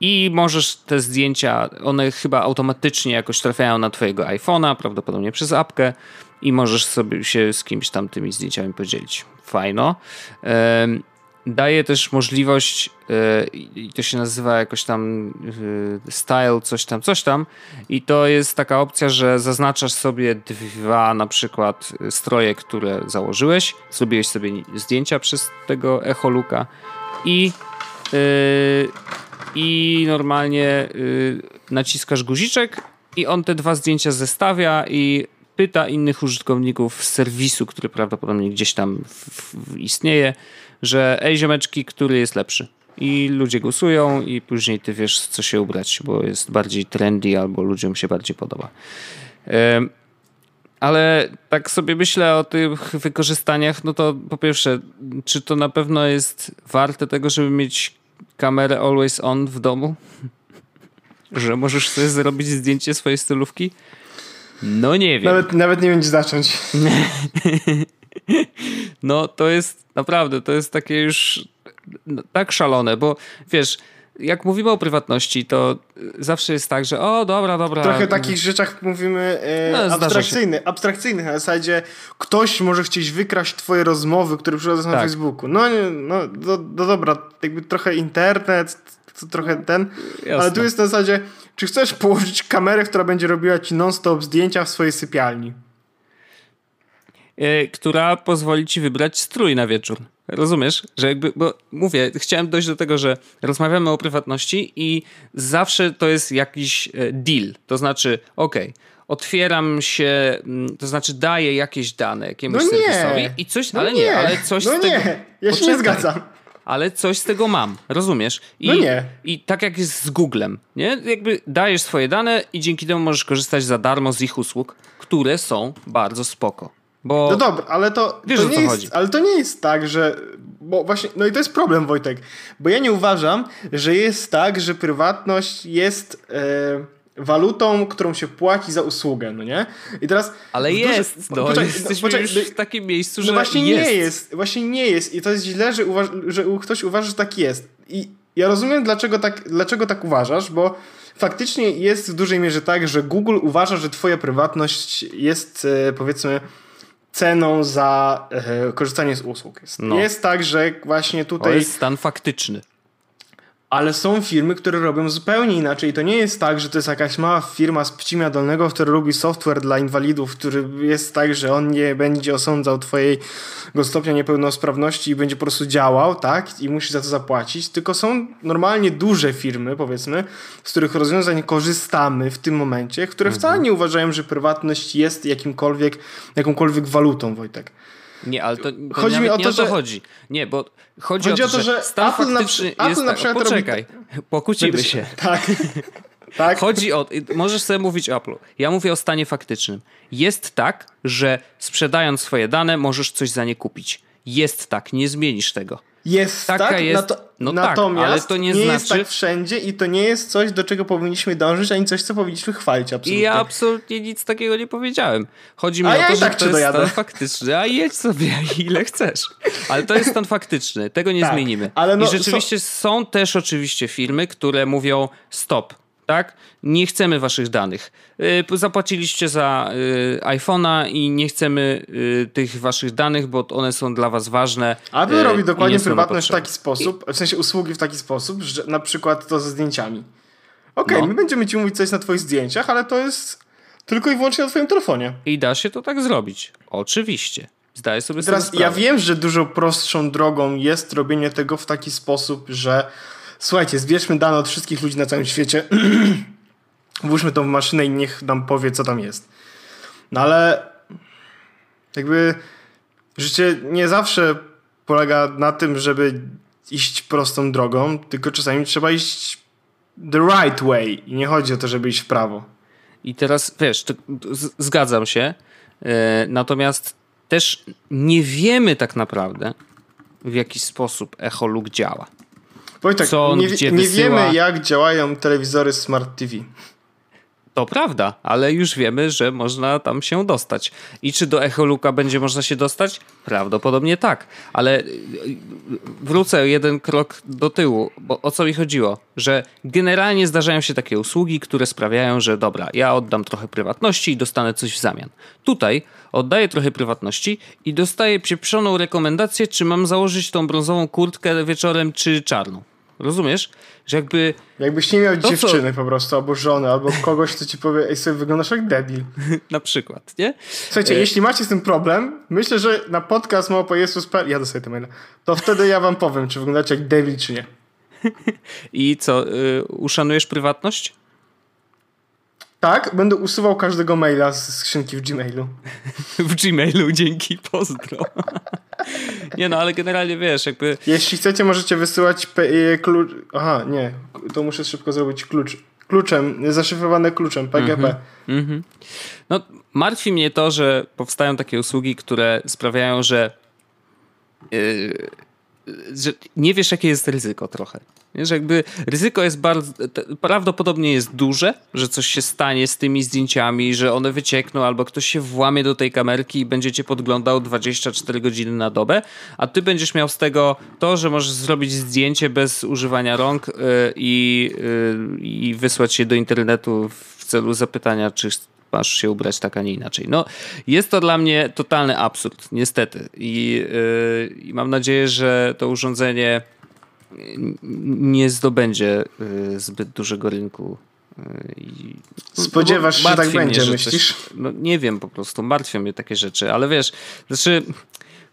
I możesz te zdjęcia, one chyba automatycznie jakoś trafiają na twojego iPhone'a, prawdopodobnie przez apkę i możesz sobie się z kimś tam tymi zdjęciami podzielić. Fajno. Daje też możliwość, e, i to się nazywa jakoś tam e, style, coś tam, coś tam, i to jest taka opcja, że zaznaczasz sobie dwa na przykład stroje, które założyłeś, zrobiłeś sobie zdjęcia przez tego echoluka i e, i normalnie naciskasz guziczek i on te dwa zdjęcia zestawia i pyta innych użytkowników serwisu, który prawdopodobnie gdzieś tam w, w istnieje, że ej ziomeczki, który jest lepszy. I ludzie głosują i później ty wiesz, co się ubrać, bo jest bardziej trendy albo ludziom się bardziej podoba. Ale tak sobie myślę o tych wykorzystaniach, no to po pierwsze, czy to na pewno jest warte tego, żeby mieć kamerę always on w domu? Że możesz sobie zrobić zdjęcie swojej stylówki? No nie wiem. Nawet, nawet nie wiem, gdzie zacząć. No to jest naprawdę, to jest takie już no, tak szalone, bo wiesz, jak mówimy o prywatności, to zawsze jest tak, że o, dobra, dobra. Trochę o takich rzeczach mówimy e, no, abstrakcyjnych, abstrakcyjnych, na zasadzie ktoś może chcieć wykraść twoje rozmowy, które przychodzą tak. na Facebooku. No, no, do, do dobra, jakby trochę internet, to trochę ten, Jasne. ale tu jest na zasadzie, czy chcesz położyć kamerę, która będzie robiła ci non-stop zdjęcia w swojej sypialni? Yy, która pozwoli ci wybrać strój na wieczór. Rozumiesz? Że jakby, bo mówię, chciałem dojść do tego, że rozmawiamy o prywatności i zawsze to jest jakiś e, deal. To znaczy, okej, okay, otwieram się, mm, to znaczy daję jakieś dane jakiemuś no serwisowi i coś, no ale nie, nie, ale coś no z tego... nie, ja się nie zgadzam ale coś z tego mam, rozumiesz? I, no nie. I tak jak jest z Googlem, nie? Jakby dajesz swoje dane i dzięki temu możesz korzystać za darmo z ich usług, które są bardzo spoko. Bo no dobra, ale to, wiesz, to nie jest, chodzi. ale to nie jest tak, że bo właśnie, no i to jest problem Wojtek, bo ja nie uważam, że jest tak, że prywatność jest e, walutą, którą się płaci za usługę, no nie? I teraz... Ale jest, no, poczekaj, jesteśmy poczekaj, już w takim miejscu, no że właśnie jest. nie jest, właśnie nie jest i to jest źle, że, uważ, że ktoś uważa, że tak jest. I ja rozumiem, dlaczego tak, dlaczego tak uważasz, bo faktycznie jest w dużej mierze tak, że Google uważa, że twoja prywatność jest, e, powiedzmy, ceną za e, korzystanie z usług. Jest, no. jest tak, że właśnie tutaj... To jest stan faktyczny. Ale są firmy, które robią zupełnie inaczej. To nie jest tak, że to jest jakaś mała firma z Pcimia Dolnego, która robi software dla inwalidów, który jest tak, że on nie będzie osądzał twojego stopnia niepełnosprawności i będzie po prostu działał, tak? I musisz za to zapłacić. Tylko są normalnie duże firmy, powiedzmy, z których rozwiązań korzystamy w tym momencie, które mhm. wcale nie uważają, że prywatność jest jakimkolwiek, jakąkolwiek walutą, Wojtek. Nie, ale to, to chodzi mi o to, nie o to że... chodzi. Nie, bo chodzi, chodzi o, to, że, że stan Apple faktyczny na, jest... Apple na poczekaj, robi... pokłócimy się. Tak. tak. Chodzi o... Możesz sobie mówić o Apple. Ja mówię o stanie faktycznym. Jest tak, że sprzedając swoje dane możesz coś za nie kupić. Jest tak, nie zmienisz tego. Jest Taka tak, jest, to, no natomiast tak, ale to nie, nie znaczy... jest tak wszędzie i to nie jest coś, do czego powinniśmy dążyć, ani coś, co powinniśmy chwalić absolutnie. I ja absolutnie nic takiego nie powiedziałem. Chodzi mi a o ja to, tak że to jest stan faktyczny, a jedź sobie ile chcesz. Ale to jest stan faktyczny, tego nie tak, zmienimy. Ale no, I rzeczywiście so... są też oczywiście firmy, które mówią stop, tak? Nie chcemy waszych danych. Y, zapłaciliście za y, iPhone'a i nie chcemy y, tych waszych danych, bo one są dla was ważne. A wy robi dokładnie prywatność w taki sposób, w sensie usługi w taki sposób, że na przykład to ze zdjęciami. Okej, okay, no. my będziemy ci mówić coś na twoich zdjęciach, ale to jest tylko i wyłącznie na twoim telefonie. I da się to tak zrobić. Oczywiście. Zdaję sobie Teraz ja wiem, że dużo prostszą drogą jest robienie tego w taki sposób, że słuchajcie, zbierzmy dane od wszystkich ludzi na całym świecie, włóżmy to w maszynę i niech nam powie, co tam jest. No ale jakby życie nie zawsze polega na tym, żeby iść prostą drogą, tylko czasami trzeba iść the right way i nie chodzi o to, żeby iść w prawo. I teraz wiesz, zgadzam się, yy, natomiast też nie wiemy tak naprawdę, w jaki sposób echoluk działa. Wojtek, co on, nie, gdzie nie wiemy, jak działają telewizory Smart TV. To prawda, ale już wiemy, że można tam się dostać. I czy do Echoluka będzie można się dostać? Prawdopodobnie tak, ale y, wrócę jeden krok do tyłu, bo o co mi chodziło? Że generalnie zdarzają się takie usługi, które sprawiają, że dobra, ja oddam trochę prywatności i dostanę coś w zamian. Tutaj oddaję trochę prywatności i dostaję pieprzoną rekomendację, czy mam założyć tą brązową kurtkę wieczorem, czy czarną. Rozumiesz? Że jakby... Jakbyś nie miał dziewczyny co... po prostu, albo żony, albo kogoś, kto ci powie, ej, sobie wyglądasz jak debil. na przykład, nie? Słuchajcie, e... jeśli macie z tym problem, myślę, że na podcast Małpo Jezus ja dostaję te maile, to wtedy ja wam powiem, czy wyglądacie jak debil, czy nie. I co, y, uszanujesz prywatność? Tak, będę usuwał każdego maila z skrzynki w Gmailu. w Gmailu, dzięki, pozdro. nie no, ale generalnie wiesz, jakby... Jeśli chcecie, możecie wysyłać klucz... Aha, nie, to muszę szybko zrobić klucz. Kluczem, zaszyfrowane kluczem, PGP. Mm -hmm. No, martwi mnie to, że powstają takie usługi, które sprawiają, że... Yy, że nie wiesz, jakie jest ryzyko trochę. Że jakby ryzyko jest bardzo, prawdopodobnie jest duże, że coś się stanie z tymi zdjęciami, że one wyciekną, albo ktoś się włamie do tej kamerki i będzie cię podglądał 24 godziny na dobę, a ty będziesz miał z tego to, że możesz zrobić zdjęcie bez używania rąk y, i, y, i wysłać je do internetu w celu zapytania, czy masz się ubrać tak, a nie inaczej. No, jest to dla mnie totalny absurd, niestety. I, yy, i mam nadzieję, że to urządzenie nie zdobędzie yy, zbyt dużego rynku. Yy, I, Spodziewasz się, że tak będzie, mnie, myślisz? Coś, no, nie wiem po prostu, martwią mnie takie rzeczy, ale wiesz, znaczy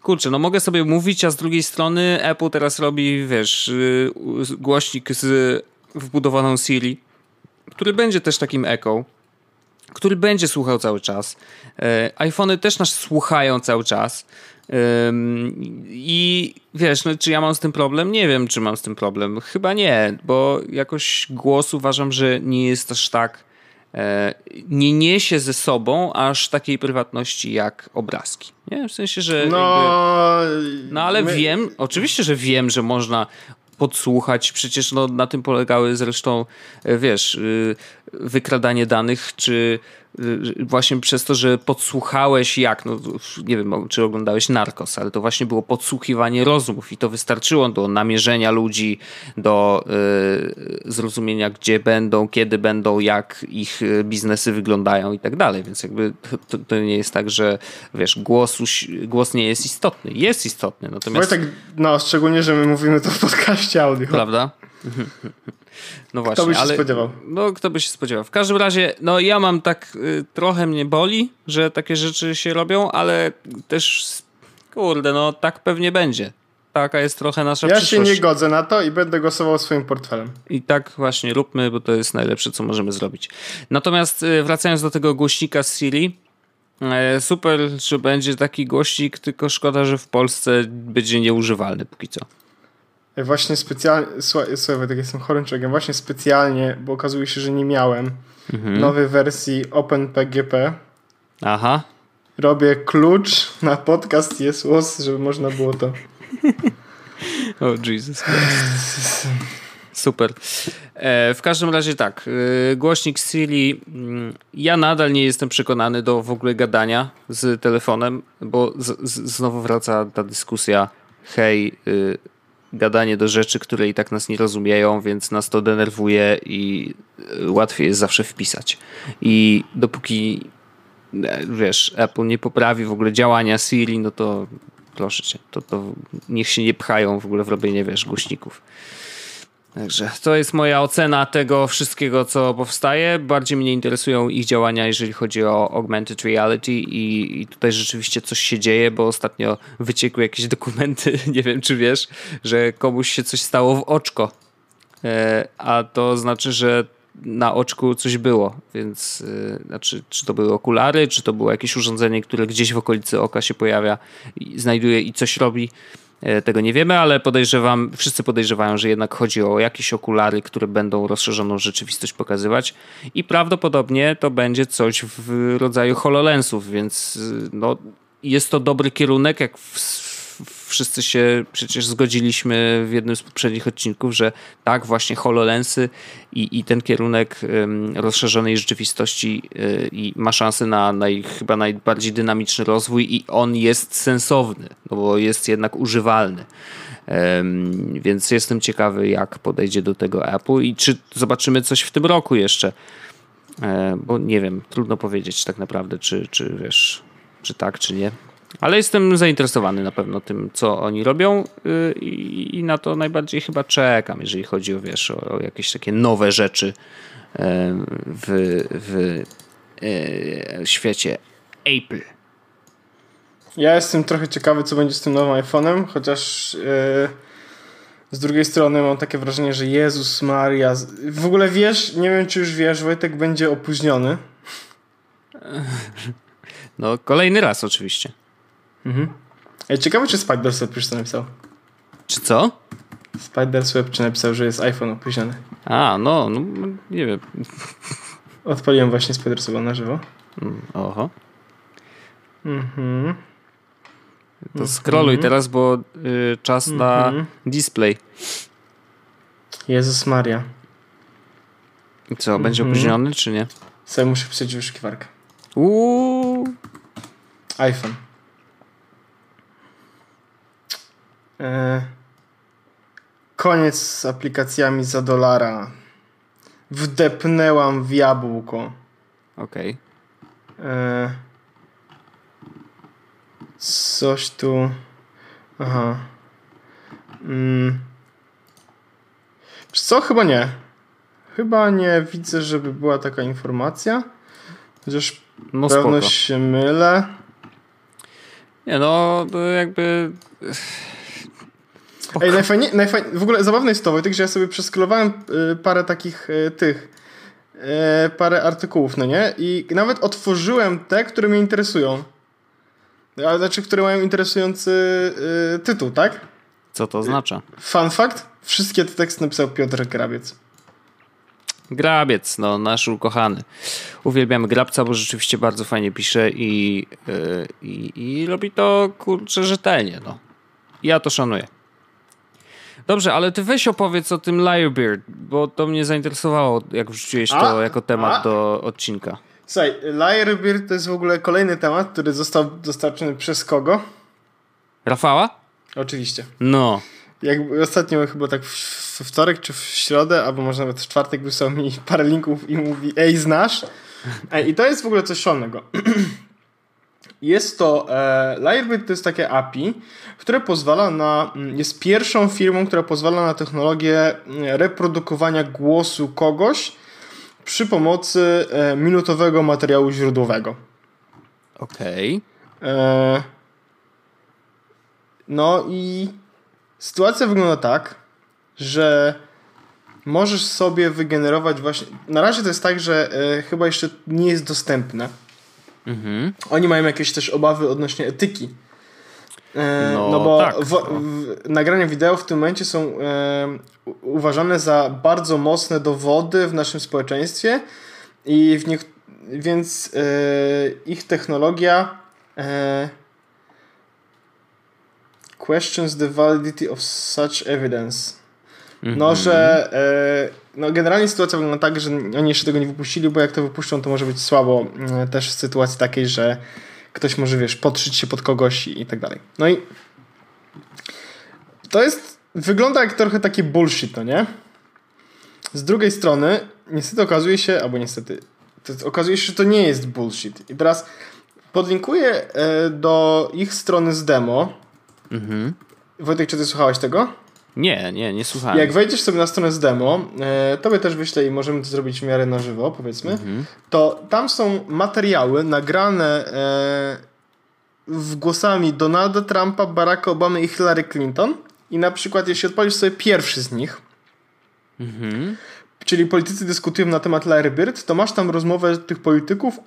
kurczę, no mogę sobie mówić, a z drugiej strony Apple teraz robi, wiesz, yy, głośnik z wbudowaną Siri, który będzie też takim echo, który będzie słuchał cały czas. E, iPhony też nas słuchają cały czas. I wiesz, no, czy ja mam z tym problem? Nie wiem, czy mam z tym problem. Chyba nie, bo jakoś głos uważam, że nie jest aż tak. E, nie niesie ze sobą aż takiej prywatności jak obrazki. Nie? W sensie, że. No, jakby, no ale my... wiem, oczywiście, że wiem, że można podsłuchać. Przecież no, na tym polegały zresztą, e, wiesz, y, wykradanie danych, czy właśnie przez to, że podsłuchałeś jak, no nie wiem, czy oglądałeś Narcos, ale to właśnie było podsłuchiwanie rozmów i to wystarczyło do namierzenia ludzi, do y, zrozumienia, gdzie będą, kiedy będą, jak ich y, biznesy wyglądają i tak dalej, więc jakby to, to, nie jest tak, że wiesz, głos, głos nie jest istotny. Jest istotny, natomiast... tak, no, szczególnie, że my mówimy to w podcaście audio. Prawda? No właśnie, Kto by się ale, spodziewał? No, kto by się spodziewał. W każdym razie, no ja mam tak, y, trochę mnie boli, że takie rzeczy się robią, ale też, kurde, no tak pewnie będzie. Taka jest trochę nasza Ja przyszłość. się nie godzę na to i będę głosował swoim portfelem. I tak właśnie róbmy, bo to jest najlepsze, co możemy zrobić. Natomiast y, wracając do tego głośnika z Siri, e, super, że będzie taki głośnik, tylko szkoda, że w Polsce będzie nieużywalny póki co. Ja Właśnie specjalnie, słuchaj, słuchaj tak jestem chorym człowiekiem, właśnie specjalnie, bo okazuje się, że nie miałem Mhm. nowej wersji OpenPGP. Aha, Robię klucz na podcast Jesłos, żeby można było to. O Jesus Christ. Super. E, w każdym razie tak, e, głośnik Siri, mm, ja nadal nie jestem przekonany do w ogóle gadania z telefonem, bo z, z, znowu wraca ta dyskusja, hej, y, gadanie do rzeczy, które i tak nas nie rozumieją, więc nas to denerwuje i y, łatwiej jest zawsze wpisać. I dopóki e, wiesz, Apple nie poprawi w ogóle działania Siri, no to proszę cię, to, to niech się nie pchają w ogóle w robienie, wiesz, głośników. Także to jest moja ocena tego wszystkiego, co powstaje. Bardziej mnie interesują ich działania, jeżeli chodzi o augmented reality i, i tutaj rzeczywiście coś się dzieje, bo ostatnio wyciekły jakieś dokumenty, nie wiem czy wiesz, że komuś się coś stało w oczko. E, a to znaczy, że na oczku coś było, więc y, znaczy, czy to były okulary, czy to było jakieś urządzenie, które gdzieś w okolicy oka się pojawia, i znajduje i coś robi. E, Tego nie wiemy, ale podejrzewam, wszyscy podejrzewają, że jednak chodzi o jakieś okulary, które będą rozszerzoną rzeczywistość pokazywać i prawdopodobnie to będzie coś w rodzaju HoloLensów, więc y, no, jest to dobry kierunek, jak w, wszyscy się przecież zgodziliśmy w jednym z poprzednich odcinków, że tak, właśnie HoloLensy i, i ten kierunek rozszerzonej rzeczywistości y, i ma szansę na naj, chyba najbardziej dynamiczny rozwój i on jest sensowny, no bo jest jednak używalny. Więc jestem ciekawy, jak podejdzie do tego Apple i czy zobaczymy coś w tym roku jeszcze. E, bo nie wiem, trudno powiedzieć tak naprawdę, czy, czy wiesz, czy tak, czy nie. Ale jestem zainteresowany na pewno tym, co oni robią yy, i, i na to najbardziej chyba czekam, jeżeli chodzi o, wiesz, o, o jakieś takie nowe rzeczy yy, w, w yy, świecie Apple. Ja jestem trochę ciekawy, co będzie z tym nowym iPhone'em, chociaż yy, z drugiej strony mam takie wrażenie, że Jezus Maria. W ogóle wiesz, nie wiem czy już wiesz, Wojtek będzie opóźniony. No, kolejny raz oczywiście. Mhm. Ej, ciekawe, czy Spidersweb już to napisał. Czy co? Spidersweb czy napisał, że jest iPhone opóźniony. A, no, no nie wiem. Odpaliłem właśnie Spidersweba na żywo. Mm, Oho. Mhm. To scrolluj teraz, bo y, czas na Mhm. display. Jezus Maria. I Co, będzie Mhm. opóźniony, czy nie? Sobie muszę wpisać wyszukiwarkę. Uuu. iPhone. E, koniec z aplikacjami za dolara. Wdepnęłam w jabłko. Okej. E, coś tu. Aha. Mm. Co? Chyba nie. Chyba nie widzę, żeby była taka informacja. Chociaż No pewno spoko. się mylę. Nie no, to Ej, najfajniej, najfaj... w ogóle zabawne jest to, Wojtek, że ja sobie przeskrolowałem y, parę takich y, tych, y, parę artykułów, no nie? I nawet otworzyłem te, które mnie interesują. A, znaczy, które mają interesujący tytuł, tak? Co to oznacza? Fun fact, wszystkie te teksty napisał Piotr Grabiec. Grabiec, no nasz ukochany. Uwielbiamy Grabca, bo rzeczywiście bardzo fajnie pisze i, i, i robi to kurczę rzetelnie, no. Ja to szanuję. Dobrze, ale ty weź opowiedz o tym Liarbeard, bo to mnie zainteresowało, jak wrzuciłeś to A, jako temat a. do odcinka. Słuchaj, Liarbeard to jest w ogóle kolejny temat, który został dostarczony przez kogo? Rafała? Oczywiście. No. Jak ostatnio chyba tak w w wtorek czy w środę, albo może nawet w czwartek wysłał mi parę linków i mówi ej, znasz? Ej, I to jest w ogóle coś szalonego. Jest to, e, to jest takie API, które pozwala na, mm, jest pierwszą firmą, która pozwala na technologię mm, reprodukowania głosu kogoś przy pomocy e, minutowego materiału źródłowego. Okej. Okay. E, no i sytuacja wygląda tak, że możesz sobie wygenerować właśnie. Na razie to jest tak, że e, chyba jeszcze nie jest dostępne. Mhm. Oni mają jakieś też obawy odnośnie etyki. E, no, no, bo tak. w, w, nagrania wideo w tym momencie są e, uważane za bardzo mocne dowody w naszym społeczeństwie i w niech, więc e, ich technologia e, questions the validity of such evidence. No, mm -hmm. że e, no generalnie sytuacja wygląda tak, że oni jeszcze tego nie wypuścili, bo jak to wypuszczą, to może być słabo e, też w sytuacji takiej, że ktoś może, wiesz, podszyć się pod kogoś i, tak dalej. No i to jest, wygląda jak trochę taki bullshit, no nie? Z drugiej strony, niestety okazuje się, albo niestety, okazuje się, że to nie jest bullshit. I teraz podlinkuję e, do ich strony z demo. Mhm. Wojtek, czy ty słuchałeś tego? Nie, nie, nie słuchałem. Jak wejdziesz sobie na stronę z demo, e, tobie też wyślę i możemy to zrobić w miarę na żywo, powiedzmy, mhm. to tam są materiały nagrane e, w głosami Donalda Trumpa, Baracka Obamy i Hillary Clinton i na przykład jeśli odpalisz sobie pierwszy z nich, mhm. czyli politycy dyskutują na temat Larry Bird, to masz tam rozmowę tych polityków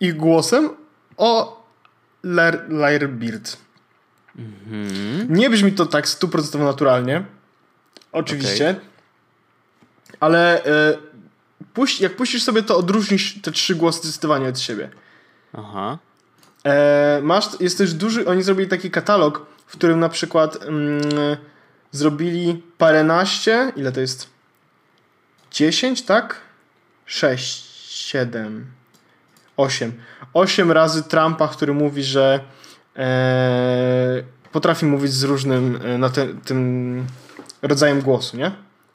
ich głosem o Larry Bird. Mhm. Nie brzmi to tak stuprocentowo naturalnie. Oczywiście. Okay. Ale y, puść, jak puścisz sobie, to odróżnisz te trzy głosy zdecydowanie od siebie. Aha. E, masz, jest też duży, oni zrobili taki katalog, w którym na przykład mm, zrobili paręnaście, ile to jest? 10, tak? 6, 7, 8. 8 razy Trumpa, który mówi, że potrafi mówić z różnym e, na te, tym rodzajem głosu, nie?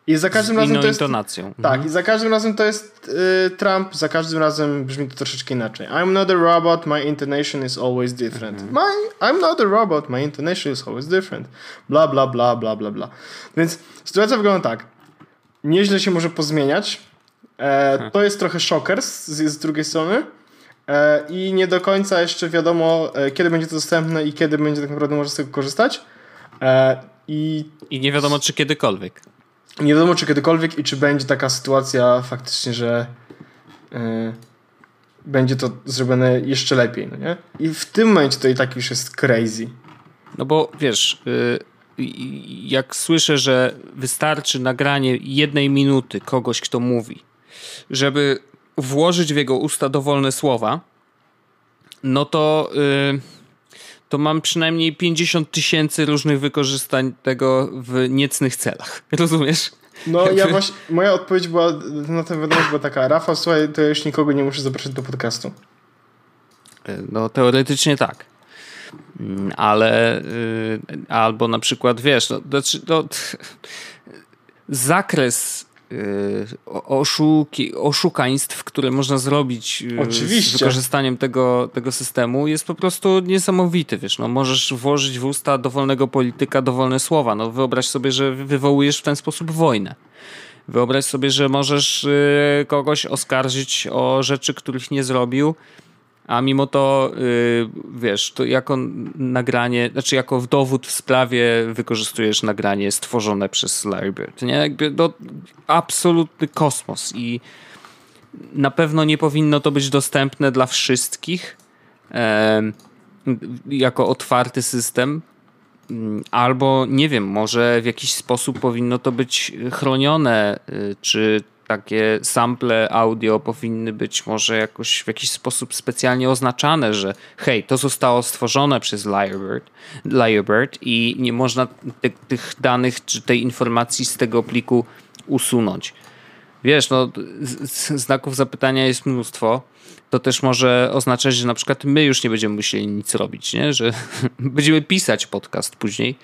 I za każdym z razem to jest. intonacją. Tak, mhm. i za każdym razem to jest y, Trump, za każdym razem brzmi to troszeczkę inaczej. I'm not a robot, my intonation is always different. Mhm. My, I'm not a robot, my intonation is always different. Bla, bla, bla, bla, bla, bla. Więc sytuacja wygląda tak. Nieźle się może pozmieniać. E, to jest trochę szoker z, z drugiej strony. E, I nie do końca jeszcze wiadomo, e, kiedy będzie to dostępne i kiedy będzie tak naprawdę można z tego korzystać. E, I, I nie wiadomo, czy kiedykolwiek. Nie wiadomo, czy kiedykolwiek i czy będzie taka sytuacja faktycznie, że będzie to zrobione jeszcze lepiej, no nie? I w tym momencie to i tak już jest crazy. No bo wiesz, y, jak słyszę, że wystarczy nagranie jednej minuty kogoś, kto mówi, żeby włożyć w jego usta dowolne słowa, no to, yy, to mam przynajmniej 50 tysięcy różnych wykorzystań tego w niecnych celach. Rozumiesz? No ja właśnie, moja odpowiedź była na tę wiadomość była taka, Rafał, słuchaj, to ja już nikogo nie muszę zapraszać do podcastu. Y, no teoretycznie tak. Ale yy, albo na przykład, wiesz, no, znaczy, no, zakres Y, oszuki, oszukaństw, które można zrobić y, Oczywiście. z wykorzystaniem tego, tego systemu jest po prostu niesamowity, wiesz, no możesz włożyć w usta dowolnego polityka dowolne słowa, no wyobraź sobie, że wywołujesz w ten sposób wojnę. Wyobraź sobie, że możesz y, kogoś oskarżyć o rzeczy, których nie zrobił, a mimo to, yy, wiesz, to jako nagranie, znaczy jako dowód w sprawie wykorzystujesz nagranie stworzone przez Larry Bird, nie? Jakby to absolutny kosmos i na pewno nie powinno to być dostępne dla wszystkich jako otwarty system, mm, albo nie wiem, może w jakiś sposób powinno to być chronione, y, czy takie sample audio powinny być może jakoś w jakiś sposób specjalnie oznaczane, że hej, to zostało stworzone przez Lyrebird, Lyrebird i nie można ty, tych danych czy tej informacji z tego pliku usunąć. Wiesz, no, znaków zapytania jest mnóstwo. To też może oznaczać, że na przykład my już nie będziemy musieli nic robić, nie? że będziemy pisać podcast później,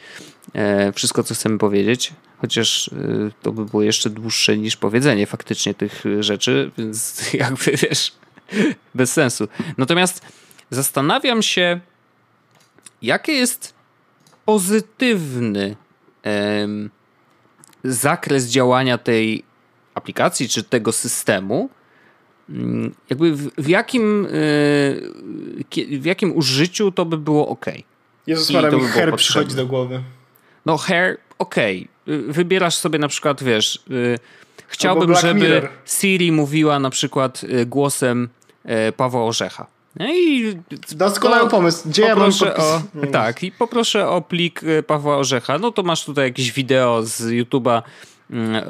e, wszystko co chcemy powiedzieć, chociaż y, to by było jeszcze dłuższe niż powiedzenie faktycznie tych rzeczy, więc jakby wiesz, bez sensu. Natomiast zastanawiam się, jaki jest pozytywny em, zakres działania tej aplikacji czy tego systemu. Mm, jakby w, w jakim, y, w jakim użyciu to by było ok. Jezus Maria, mi hair przychodzi do głowy. No hair, ok. Wybierasz sobie na przykład, wiesz, y, chciałbym, żeby Mirror. Siri mówiła na przykład y, głosem Pawła Orzecha. No i Doskonały pomysł. Gdzie ja mam o, Tak, i poproszę o plik Pawła Orzecha. No to masz tutaj jakieś wideo z YouTube'a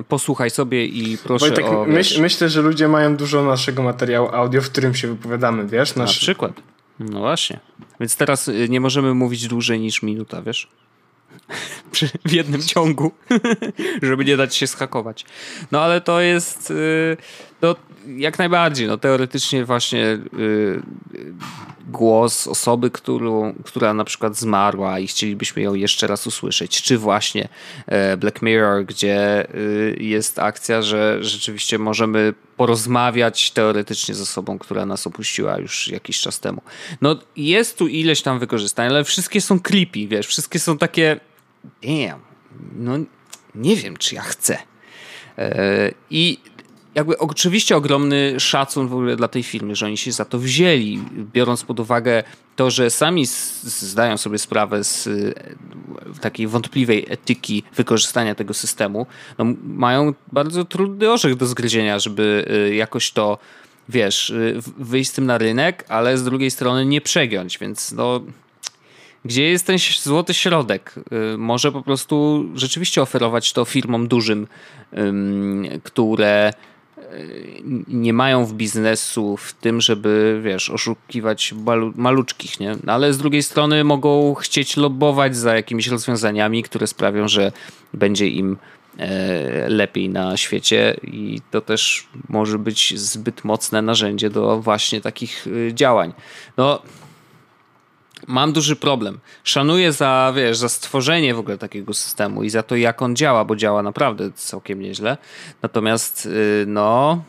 posłuchaj sobie i proszę Wojtek, o... Myśl, myślę, że ludzie mają dużo naszego materiału audio, w którym się wypowiadamy, wiesz? Nasz... Na przykład. No właśnie. Więc teraz y, nie możemy mówić dłużej niż minuta, wiesz? w jednym ciągu, żeby nie dać się schakować. No ale to jest to jak najbardziej. No, teoretycznie właśnie y, głos osoby, którą, która na przykład zmarła i chcielibyśmy ją jeszcze raz usłyszeć, czy właśnie e, Black Mirror, gdzie jest akcja, że rzeczywiście możemy porozmawiać teoretycznie z osobą, która nas opuściła już jakiś czas temu. No jest tu ileś tam wykorzystań, ale wszystkie są creepy, wiesz, wszystkie są takie damn, no nie wiem, czy ja chcę. E, I jakby oczywiście ogromny szacun w ogóle dla tej firmy, że oni się za to wzięli, biorąc pod uwagę to, że sami zdają sobie sprawę z takiej wątpliwej etyki wykorzystania tego systemu, no, mają bardzo trudny orzech do zgryzienia, żeby y, jakoś to wiesz, y, wyjść z tym na rynek, ale z drugiej strony nie przegiąć, więc no gdzie jest ten złoty środek? Może po prostu rzeczywiście oferować to firmom dużym, które nie mają w biznesu w tym, żeby, wiesz, oszukiwać malu maluczkich, nie? No, ale z drugiej strony mogą chcieć lobbować za jakimiś rozwiązaniami, które sprawią, że będzie im e, lepiej na świecie i to też może być zbyt mocne narzędzie do właśnie takich y, działań. No, mam duży problem. Szanuję za, wiesz, za stworzenie w ogóle takiego systemu i za to, jak on działa, bo działa naprawdę całkiem nieźle. Natomiast, y, no,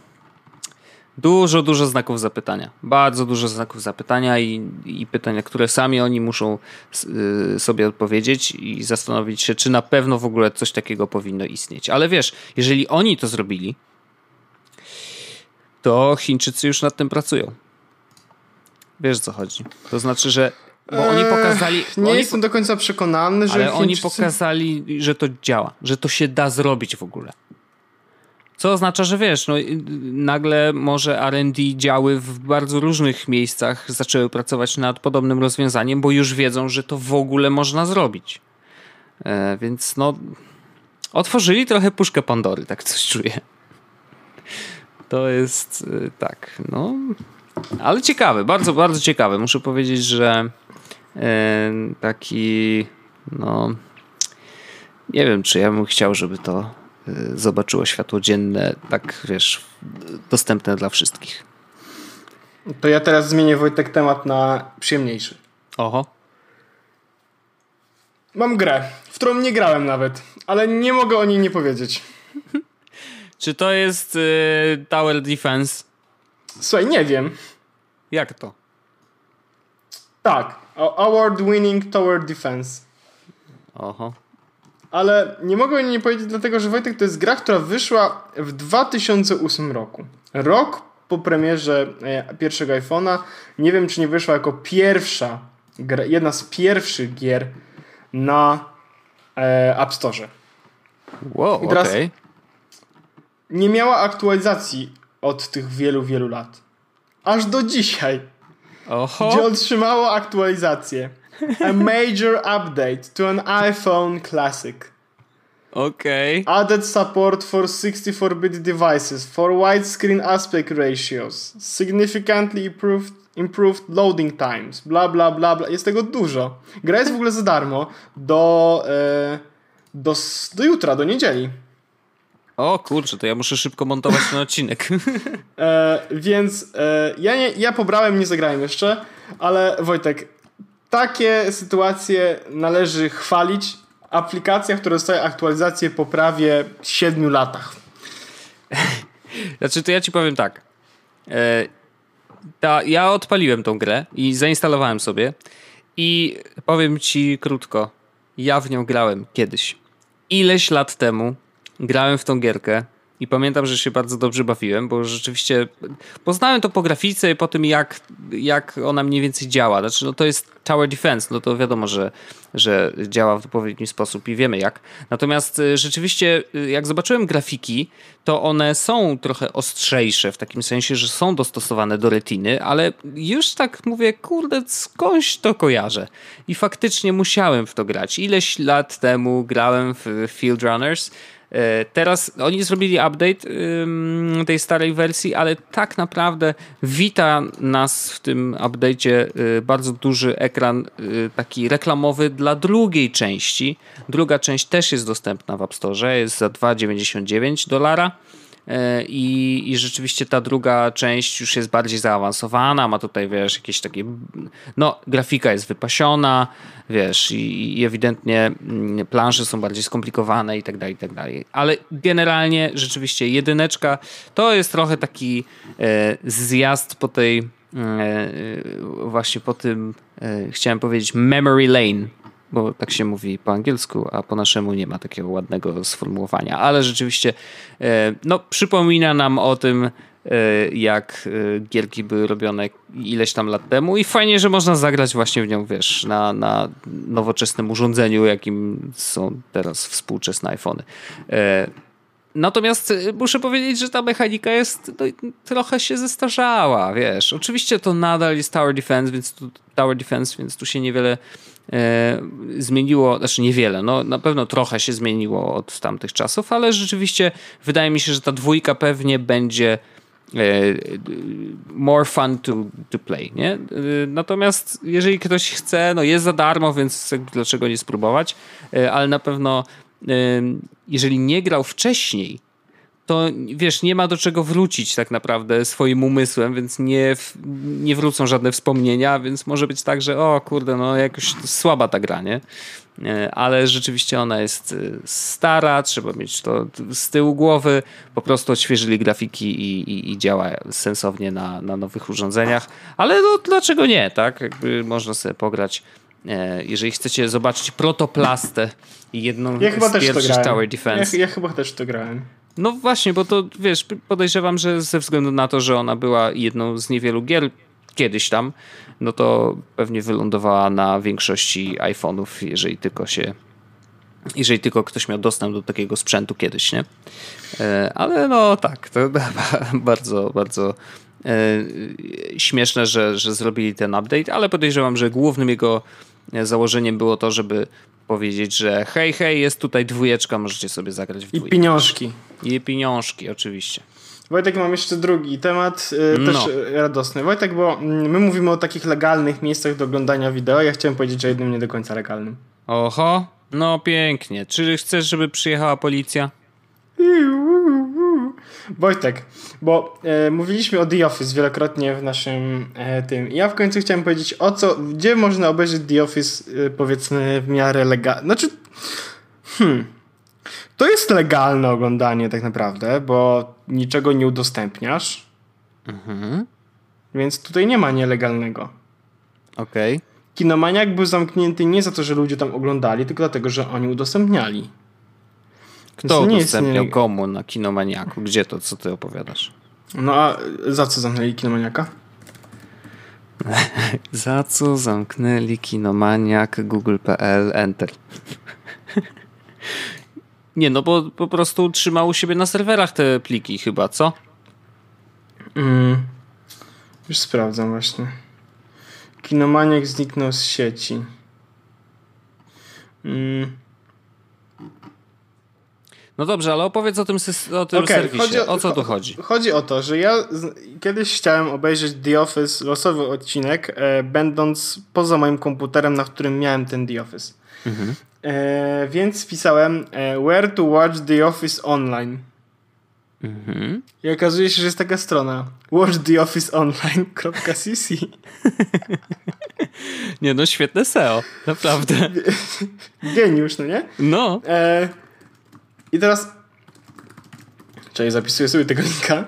dużo, dużo znaków zapytania. Bardzo dużo znaków zapytania i, i pytania, które sami oni muszą y, sobie odpowiedzieć i zastanowić się, czy na pewno w ogóle coś takiego powinno istnieć. Ale wiesz, jeżeli oni to zrobili, to Chińczycy już nad tym pracują. Wiesz co chodzi. To znaczy, że bo oni pokazali. Nie oni jestem do końca przekonany, że. Ale Chińczycy... oni pokazali, że to działa, że to się da zrobić w ogóle. Co oznacza, że wiesz, no, nagle może RD działy w bardzo różnych miejscach zaczęły pracować nad podobnym rozwiązaniem, bo już wiedzą, że to w ogóle można zrobić. E, więc no, otworzyli trochę puszkę Pandory, tak coś czuję. To jest e, tak, no. Ale ciekawe, bardzo, bardzo ciekawe. Muszę powiedzieć, że taki, no, nie wiem, czy ja bym chciał, żeby to e, zobaczyło światło dzienne, tak wiesz, dostępne dla wszystkich. To ja teraz zmienię Wojtek temat na przyjemniejszy. Oho. Mam grę, w którą nie grałem nawet, ale nie mogę o niej nie powiedzieć. Czy to jest y, Tower Defense? Słuchaj, nie wiem. Jak to? Tak, award-winning Tower Defense. Oho. Ale nie mogę nie powiedzieć dlatego, że Wojtek to jest gra, która wyszła w 2008 roku. Rok po premierze e, pierwszego iPhone'a. Nie wiem, czy nie wyszła jako pierwsza, jedna z pierwszych gier na e, App Store. Wow, okej. Okay. Nie miała aktualizacji od tych wielu, wielu lat. Aż do dzisiaj. Oho. Gdzie otrzymało aktualizację. A major update to an iPhone Classic. Okay. Added support for 64-bit devices for widescreen aspect ratios. Significantly improved, improved loading times. Bla, bla, bla, bla. Jest tego dużo. Gra jest w ogóle za darmo do, e, do, do jutra, do niedzieli. O kurczę, to ja muszę szybko montować ten odcinek. E, więc e, ja, nie, ja pobrałem, nie zagrałem jeszcze, ale Wojtek, takie sytuacje należy chwalić. Aplikacja, która dostaje aktualizację po prawie 7 latach. Znaczy, to ja ci powiem tak. E, ta, ja odpaliłem tą grę i zainstalowałem sobie i powiem ci krótko, ja w nią grałem kiedyś. Ileś lat temu grałem w tą gierkę i pamiętam, że się bardzo dobrze bawiłem, bo rzeczywiście poznałem to po grafice i po tym, jak, jak ona mniej więcej działa. Znaczy, no to jest Tower Defense, no to wiadomo, że, że działa w odpowiedni sposób i wiemy jak. Natomiast y, rzeczywiście, y, jak zobaczyłem grafiki, to one są trochę ostrzejsze, w takim sensie, że są dostosowane do retiny, ale już tak mówię, kurde, skądś to kojarzę. I faktycznie musiałem w to grać. Ileś lat temu grałem w Field Runners teraz oni zrobili update tej starej wersji, ale tak naprawdę wita nas w tym update'cie y, bardzo duży ekran y, taki reklamowy dla drugiej części. Druga część też jest dostępna w App Store, jest za 2,99 dolara. E, I, I rzeczywiście ta druga część już jest bardziej zaawansowana, ma tutaj, wiesz, jakieś takie. No, grafika jest wypasiona, wiesz, i, i ewidentnie mm, plansze są bardziej skomplikowane i tak dalej, i tak dalej. Ale generalnie rzeczywiście jedyneczka to jest trochę taki e, zjazd po tej. E, e właśnie po tym, e, chciałem powiedzieć, memory lane bo tak się mówi po angielsku, a po naszemu nie ma takiego ładnego sformułowania, ale rzeczywiście e, no, przypomina nam o tym, e, jak e, gierki były robione ileś tam lat temu i fajnie, że można zagrać właśnie w nią, wiesz, na, na nowoczesnym urządzeniu, jakim są teraz współczesne iPhony. Natomiast muszę powiedzieć, że ta mechanika jest no, trochę się zestarzała, wiesz. Oczywiście to nadal jest Tower Defense, więc tu, Tower Defense, więc tu się niewiele E, zmieniło, znaczy niewiele, no na pewno trochę się zmieniło od tamtych czasów, ale rzeczywiście wydaje mi się, że ta dwójka pewnie będzie e, more fun to, to play, nie? E, natomiast jeżeli ktoś chce, no jest za darmo, więc dlaczego nie spróbować, ale na pewno jeżeli nie grał wcześniej to wiesz, nie ma do czego wrócić tak naprawdę swoim umysłem, więc nie, nie wrócą żadne wspomnienia, więc może być tak, że o kurde, no jakoś słaba ta gra, nie? E, ale rzeczywiście ona jest e, stara, trzeba mieć to z tyłu głowy, po prostu odświeżyli grafiki i, i, i działa sensownie na, na nowych urządzeniach, ale no dlaczego nie, tak? Jakby można sobie pograć e, jeżeli chcecie zobaczyć protoplastę i jedną ja z pierwszych Tower Defense. Ja, ja chyba też to grałem. No właśnie, bo to wiesz, podejrzewam, że ze względu na to, że ona była jedną z niewielu gier kiedyś tam, no to pewnie wylądowała na większości iPhone'ów, jeżeli tylko się jeżeli tylko ktoś miał dostęp do takiego sprzętu kiedyś, nie? E, ale no tak, to bardzo, bardzo e, śmieszne, że, że zrobili ten update, ale podejrzewam, że głównym jego założeniem było to, żeby powiedzieć, że hej, hej, jest tutaj dwójeczka, możecie sobie zagrać w dwójkę. I pieniążki. I pieniążki, oczywiście. Wojtek, mam jeszcze drugi temat, yy, też no. radosny. Wojtek, bo mm, my mówimy o takich legalnych miejscach do oglądania wideo, ja chciałem powiedzieć o jednym nie do końca legalnym. Oho, no pięknie. Czy chcesz, żeby przyjechała policja? Wojtek, bo e, mówiliśmy o The Office wielokrotnie w naszym e, tym. Ja w końcu chciałem powiedzieć o co, gdzie można obejrzeć The Office e, powiedzmy w miarę legalnie. Znaczy, hmm, to jest legalne oglądanie tak naprawdę, bo niczego nie udostępniasz. Mhm. Więc tutaj nie ma nielegalnego. Okej. Okay. Kinomaniak był zamknięty nie za to, że ludzie tam oglądali, tylko dlatego, że oni udostępniali. Kto udostępniał nie... komu na Kinomaniaku? Gdzie to, co ty opowiadasz? No a za co zamknęli Kinomaniaka? za co zamknęli Kinomaniak, Google.pl, Enter. nie, no bo po prostu trzymał u siebie na serwerach te pliki chyba, co? Mm. Już sprawdzam właśnie. Kinomaniak zniknął z sieci. Mm. No dobrze, ale opowiedz o tym, o tym okay, serwisie. O, o, co tu chodzi? Chodzi o to, że ja kiedyś chciałem obejrzeć The Office, losowy odcinek, e, będąc poza moim komputerem, na którym miałem ten The Office. Mhm. E, więc pisałem e, where to watch The Office online. Mhm. I okazuje się, że jest taka strona watchtheofficeonline.cc Nie no, świetne SEO, naprawdę. Geniusz, no nie? No. E, i teraz. Czekaj, zapisuję sobie tego linka.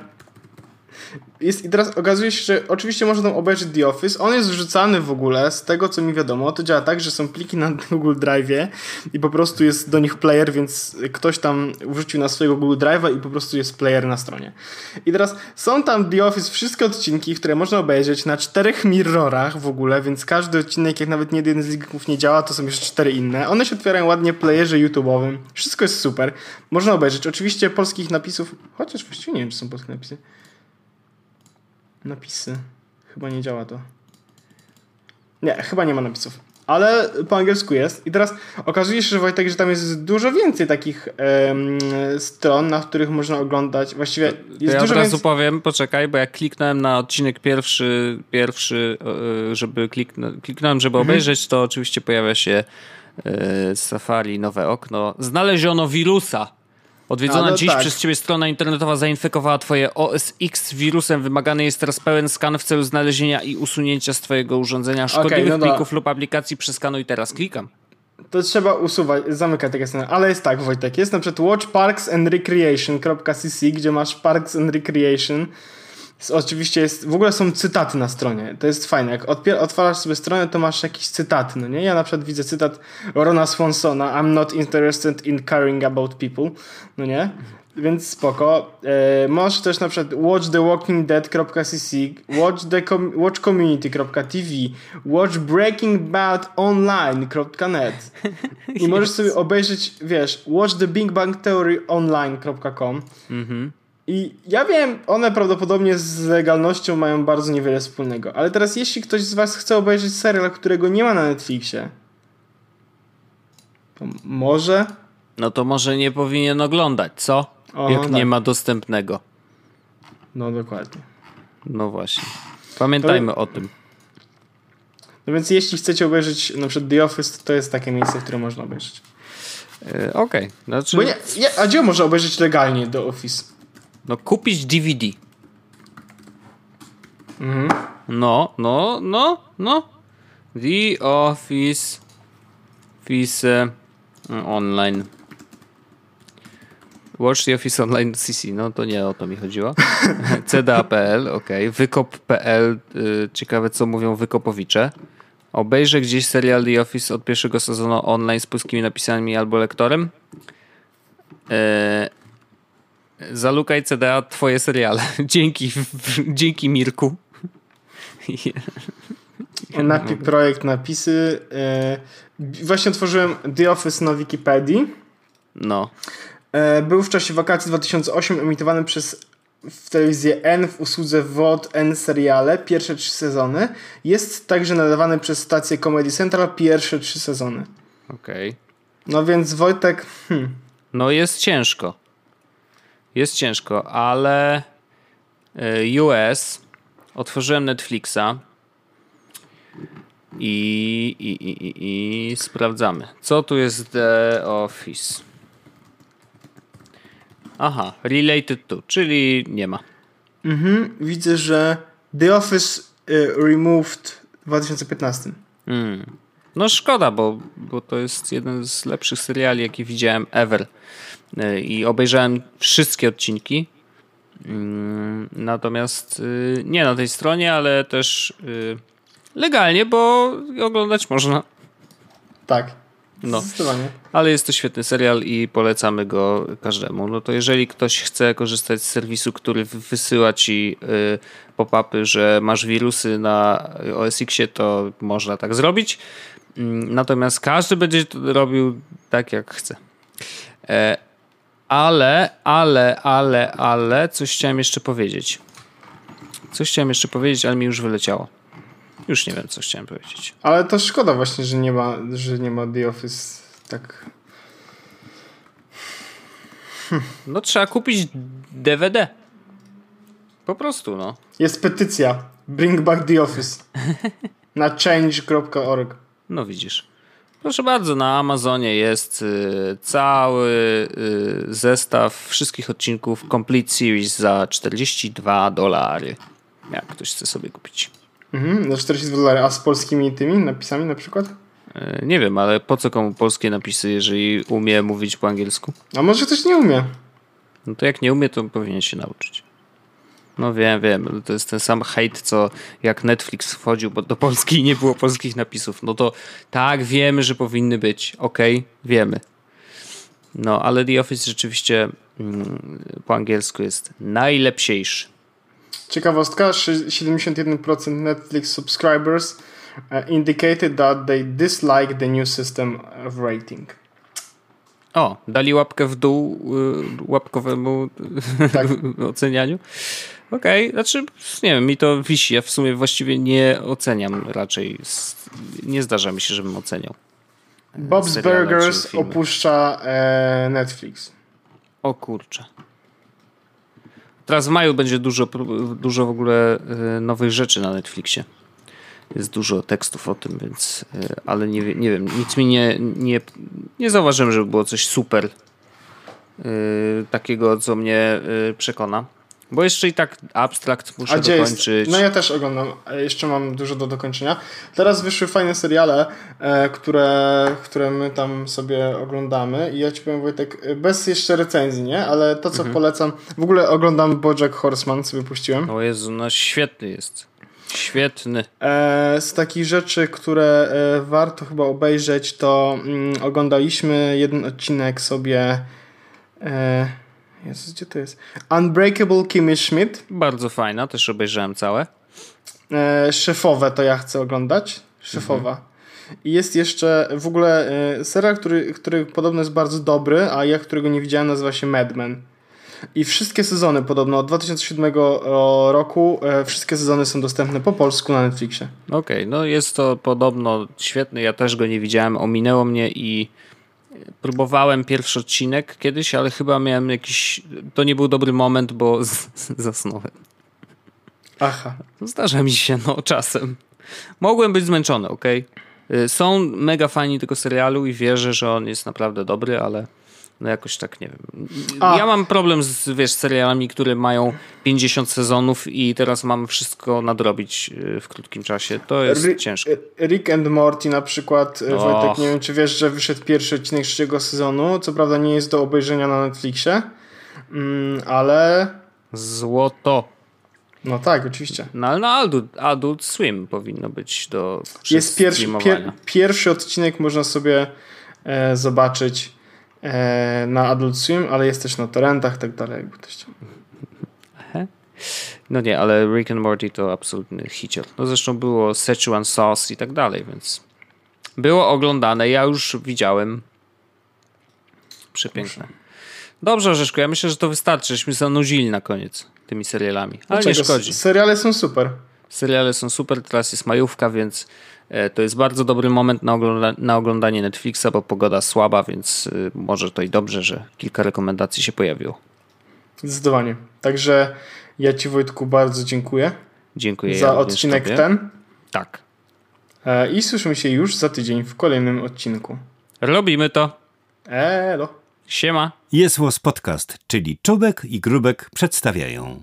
Jest, I teraz okazuje się, że oczywiście można tam obejrzeć The Office. On jest wrzucany w ogóle, z tego co mi wiadomo, to działa tak, że są pliki na Google Drive i po prostu jest do nich player, więc ktoś tam wrzucił na swojego Google Drive'a i po prostu jest player na stronie. I teraz są tam The Office wszystkie odcinki, które można obejrzeć na czterech mirrorach w ogóle, więc każdy odcinek, jak nawet nie jeden z linków nie działa, to są jeszcze cztery inne. One się otwierają ładnie playerze YouTube'owym. Wszystko jest super. Można obejrzeć. Oczywiście polskich napisów, chociaż właściwie nie wiem, czy są polskie napisy. Napisy. Chyba nie działa to. Nie, chyba nie ma napisów. Ale po angielsku jest. I teraz okazuje się, że Wojtek, że tam jest dużo więcej takich em, stron, na których można oglądać. Właściwie jest ja dużo od razu więcej. powiem, poczekaj, bo jak kliknąłem na odcinek pierwszy, pierwszy e, żeby kliknę, kliknąłem, żeby Mhm. obejrzeć, to oczywiście pojawia się e, Safari, nowe okno. Znaleziono wirusa. Odwiedzona no dziś tak. przez ciebie strona internetowa zainfekowała twoje OS X wirusem. Wymagany jest teraz pełen skan w celu znalezienia i usunięcia z twojego urządzenia szkodliwych no da. plików lub aplikacji. Przeskanuj teraz. Klikam. To trzeba usuwać, zamykać takie strony. Ale jest tak, Wojtek, jest na przykład watchparksandrecreation.cc, gdzie masz Parks and Recreation. Oczywiście jest, w ogóle są cytaty na stronie. To jest fajne. Jak otwarasz sobie stronę, to masz jakieś cytaty, no nie? Ja na przykład widzę cytat Rona Swansona I'm not interested in caring about people, no nie? Więc spoko. E, możesz też na przykład watchthewalkingdead.cc, watch the com- watchcommunity.tv, watch breakingbadonline.net i możesz sobie obejrzeć, wiesz, watch the Big Bang Theory online.com i ja wiem, one prawdopodobnie z legalnością mają bardzo niewiele wspólnego, ale teraz jeśli ktoś z was chce obejrzeć serial, którego nie ma na Netflixie, to może... No to może nie powinien oglądać, co? O, jak tak. nie ma dostępnego. No dokładnie. No właśnie. Pamiętajmy o tym. No więc jeśli chcecie obejrzeć na przykład The Office, to jest takie miejsce, w którym można obejrzeć. E, Okej, znaczy Bo nie, nie, a gdzie można obejrzeć legalnie The Office? No kupić DVD. Mhm. No, no, no, no. The Office Office e, Online. Watch the Office Online CC, no to nie o to mi chodziło. CDA.pl, ok. Wykop.pl, y, ciekawe co mówią wykopowicze. Obejrzę gdzieś serial The Office od pierwszego sezonu online z polskimi napisami albo lektorem. E, zalukaj CDA twoje seriale. Dzięki, dzięki Mirku. Napi- projekt napisy. E, właśnie otworzyłem The Office na Wikipedii. No. E, był w czasie wakacji 2008 emitowany przez w telewizję N w usłudze VOD N seriale pierwsze trzy sezony. Jest także nadawany przez stację Comedy Central pierwsze trzy sezony. Okej. No więc Wojtek, hmm, No jest ciężko. Jest ciężko, ale y, US otworzyłem Netflixa i, i, i, i, i sprawdzamy. Co tu jest The Office? Aha, related to, czyli nie ma. mhm, widzę, że The Office y, Removed w 2015. Mm. No szkoda, bo, bo to jest jeden z lepszych seriali, jakie widziałem ever. I obejrzałem wszystkie odcinki. Mm, Natomiast y, nie na tej stronie, ale też y, legalnie, bo oglądać można. Tak. No. Ale jest to świetny serial i polecamy go każdemu. No to jeżeli ktoś chce korzystać z serwisu, który wy- wysyła ci y, pop-upy, że masz wirusy na OS Xie, to można tak zrobić. Mm, Natomiast każdy będzie to robił tak, jak chce. Ale, ale, ale, ale, coś chciałem jeszcze powiedzieć. Coś chciałem jeszcze powiedzieć, ale mi już wyleciało. Już nie wiem, co chciałem powiedzieć. Ale to szkoda właśnie, że nie ma, że nie ma The Office tak. No trzeba kupić DVD. Po prostu, no. Jest petycja. Bring back The Office. Na change.org. No widzisz. Proszę bardzo, na Amazonie jest y, cały y, zestaw wszystkich odcinków Complete Series za 42 dolary. Jak ktoś chce sobie kupić. Mhm, za 42 dolary. A z polskimi tymi napisami na przykład? Y, nie wiem, ale po co komu polskie napisy, jeżeli umie mówić po angielsku? A może ktoś nie umie? No to jak nie umie, to powinien się nauczyć. No wiem, wiem. To jest ten sam hejt, co jak Netflix wchodził do Polski i nie było polskich napisów. No to tak, wiemy, że powinny być. Okej, okay, wiemy. No, ale The Office rzeczywiście mm, po angielsku jest najlepsiejszy. Ciekawostka, 71% Netflix subscribers uh, indicated that they dislike the new system of rating. O, dali łapkę w dół y, łapkowemu tak. ocenianiu. Okej, okay. znaczy, nie wiem, mi to wisi. Ja w sumie właściwie nie oceniam raczej. Nie zdarza mi się, żebym oceniał. E, Bob's Burgers opuszcza e, Netflix. O kurczę. Teraz w maju będzie dużo, dużo w ogóle e, nowych rzeczy na Netflixie. Jest dużo tekstów o tym, więc e, ale nie, nie wiem, nic mi nie, nie, nie zauważyłem, żeby było coś super takiego, co mnie przekona. Bo jeszcze i tak abstrakt muszę dokończyć. Jest? No ja też oglądam, jeszcze mam dużo do dokończenia. Teraz wyszły fajne seriale, e, które, które my tam sobie oglądamy i ja ci powiem Wojtek, bez jeszcze recenzji, nie? Ale to co mhm. polecam, w ogóle oglądam Bojack Horseman, sobie puściłem. O Jezu, no świetny jest. Świetny. E, z takich rzeczy, które e, warto chyba obejrzeć, to mm, oglądaliśmy jeden odcinek sobie... E, Jezus, gdzie to jest? Unbreakable Kimmy Schmidt. Bardzo fajna, też obejrzałem całe. E, szefowe to ja chcę oglądać. Szefowa. Mhm. I jest jeszcze w ogóle e, serial, który, który podobno jest bardzo dobry, a ja, którego nie widziałem, nazywa się Mad Men. I wszystkie sezony podobno od 2007 roku, e, wszystkie sezony są dostępne po polsku na Netflixie. Okej, okay, no jest to podobno świetny, ja też go nie widziałem, ominęło mnie i próbowałem pierwszy odcinek kiedyś, ale chyba miałem jakiś. To nie był dobry moment, bo z, zasnąłem. Aha. Zdarza mi się, no, czasem. Mogłem być zmęczony, ok? Są mega fani tego serialu i wierzę, że on jest naprawdę dobry, ale no jakoś tak nie wiem. A. Ja mam problem z wiesz, serialami, które mają 50 sezonów i teraz mam wszystko nadrobić y, w krótkim czasie. To jest Rick, ciężko. Rick and Morty na przykład, y, Och. Wojtek, nie wiem czy wiesz, że wyszedł pierwszy odcinek trzeciego sezonu. Co prawda nie jest do obejrzenia na Netflixie, mm, ale... Złoto. No tak, oczywiście. No ale na Adult, Adult Swim powinno być do Jest pierwszy, pier, pierwszy odcinek, można sobie e, zobaczyć na Adult Swim, ale jest też na torrentach tak dalej, jakby ktoś chciał. No nie, ale Rick and Morty to absolutny hicior. No zresztą było Szechuan Sauce i tak dalej, więc było oglądane. Ja już widziałem. Przepiękne. Dobrze, Orzeszku, ja myślę, że to wystarczy. Żeśmy zanudzili na koniec tymi serialami. Ale Dlaczego? nie szkodzi. Seriale są super. Seriale są super, teraz jest majówka, więc E, to jest bardzo dobry moment na, ogląda na oglądanie Netflixa, bo pogoda słaba, więc y, może to i dobrze, że kilka rekomendacji się pojawiło. Zdecydowanie. Także ja Ci Wojtku bardzo dziękuję. Dziękuję. Za ja odcinek tobie. ten. Tak. E, I słyszymy się już za tydzień w kolejnym odcinku. Robimy to. Elo. Siema. Jest Podcast, czyli Czubek i Grubek przedstawiają.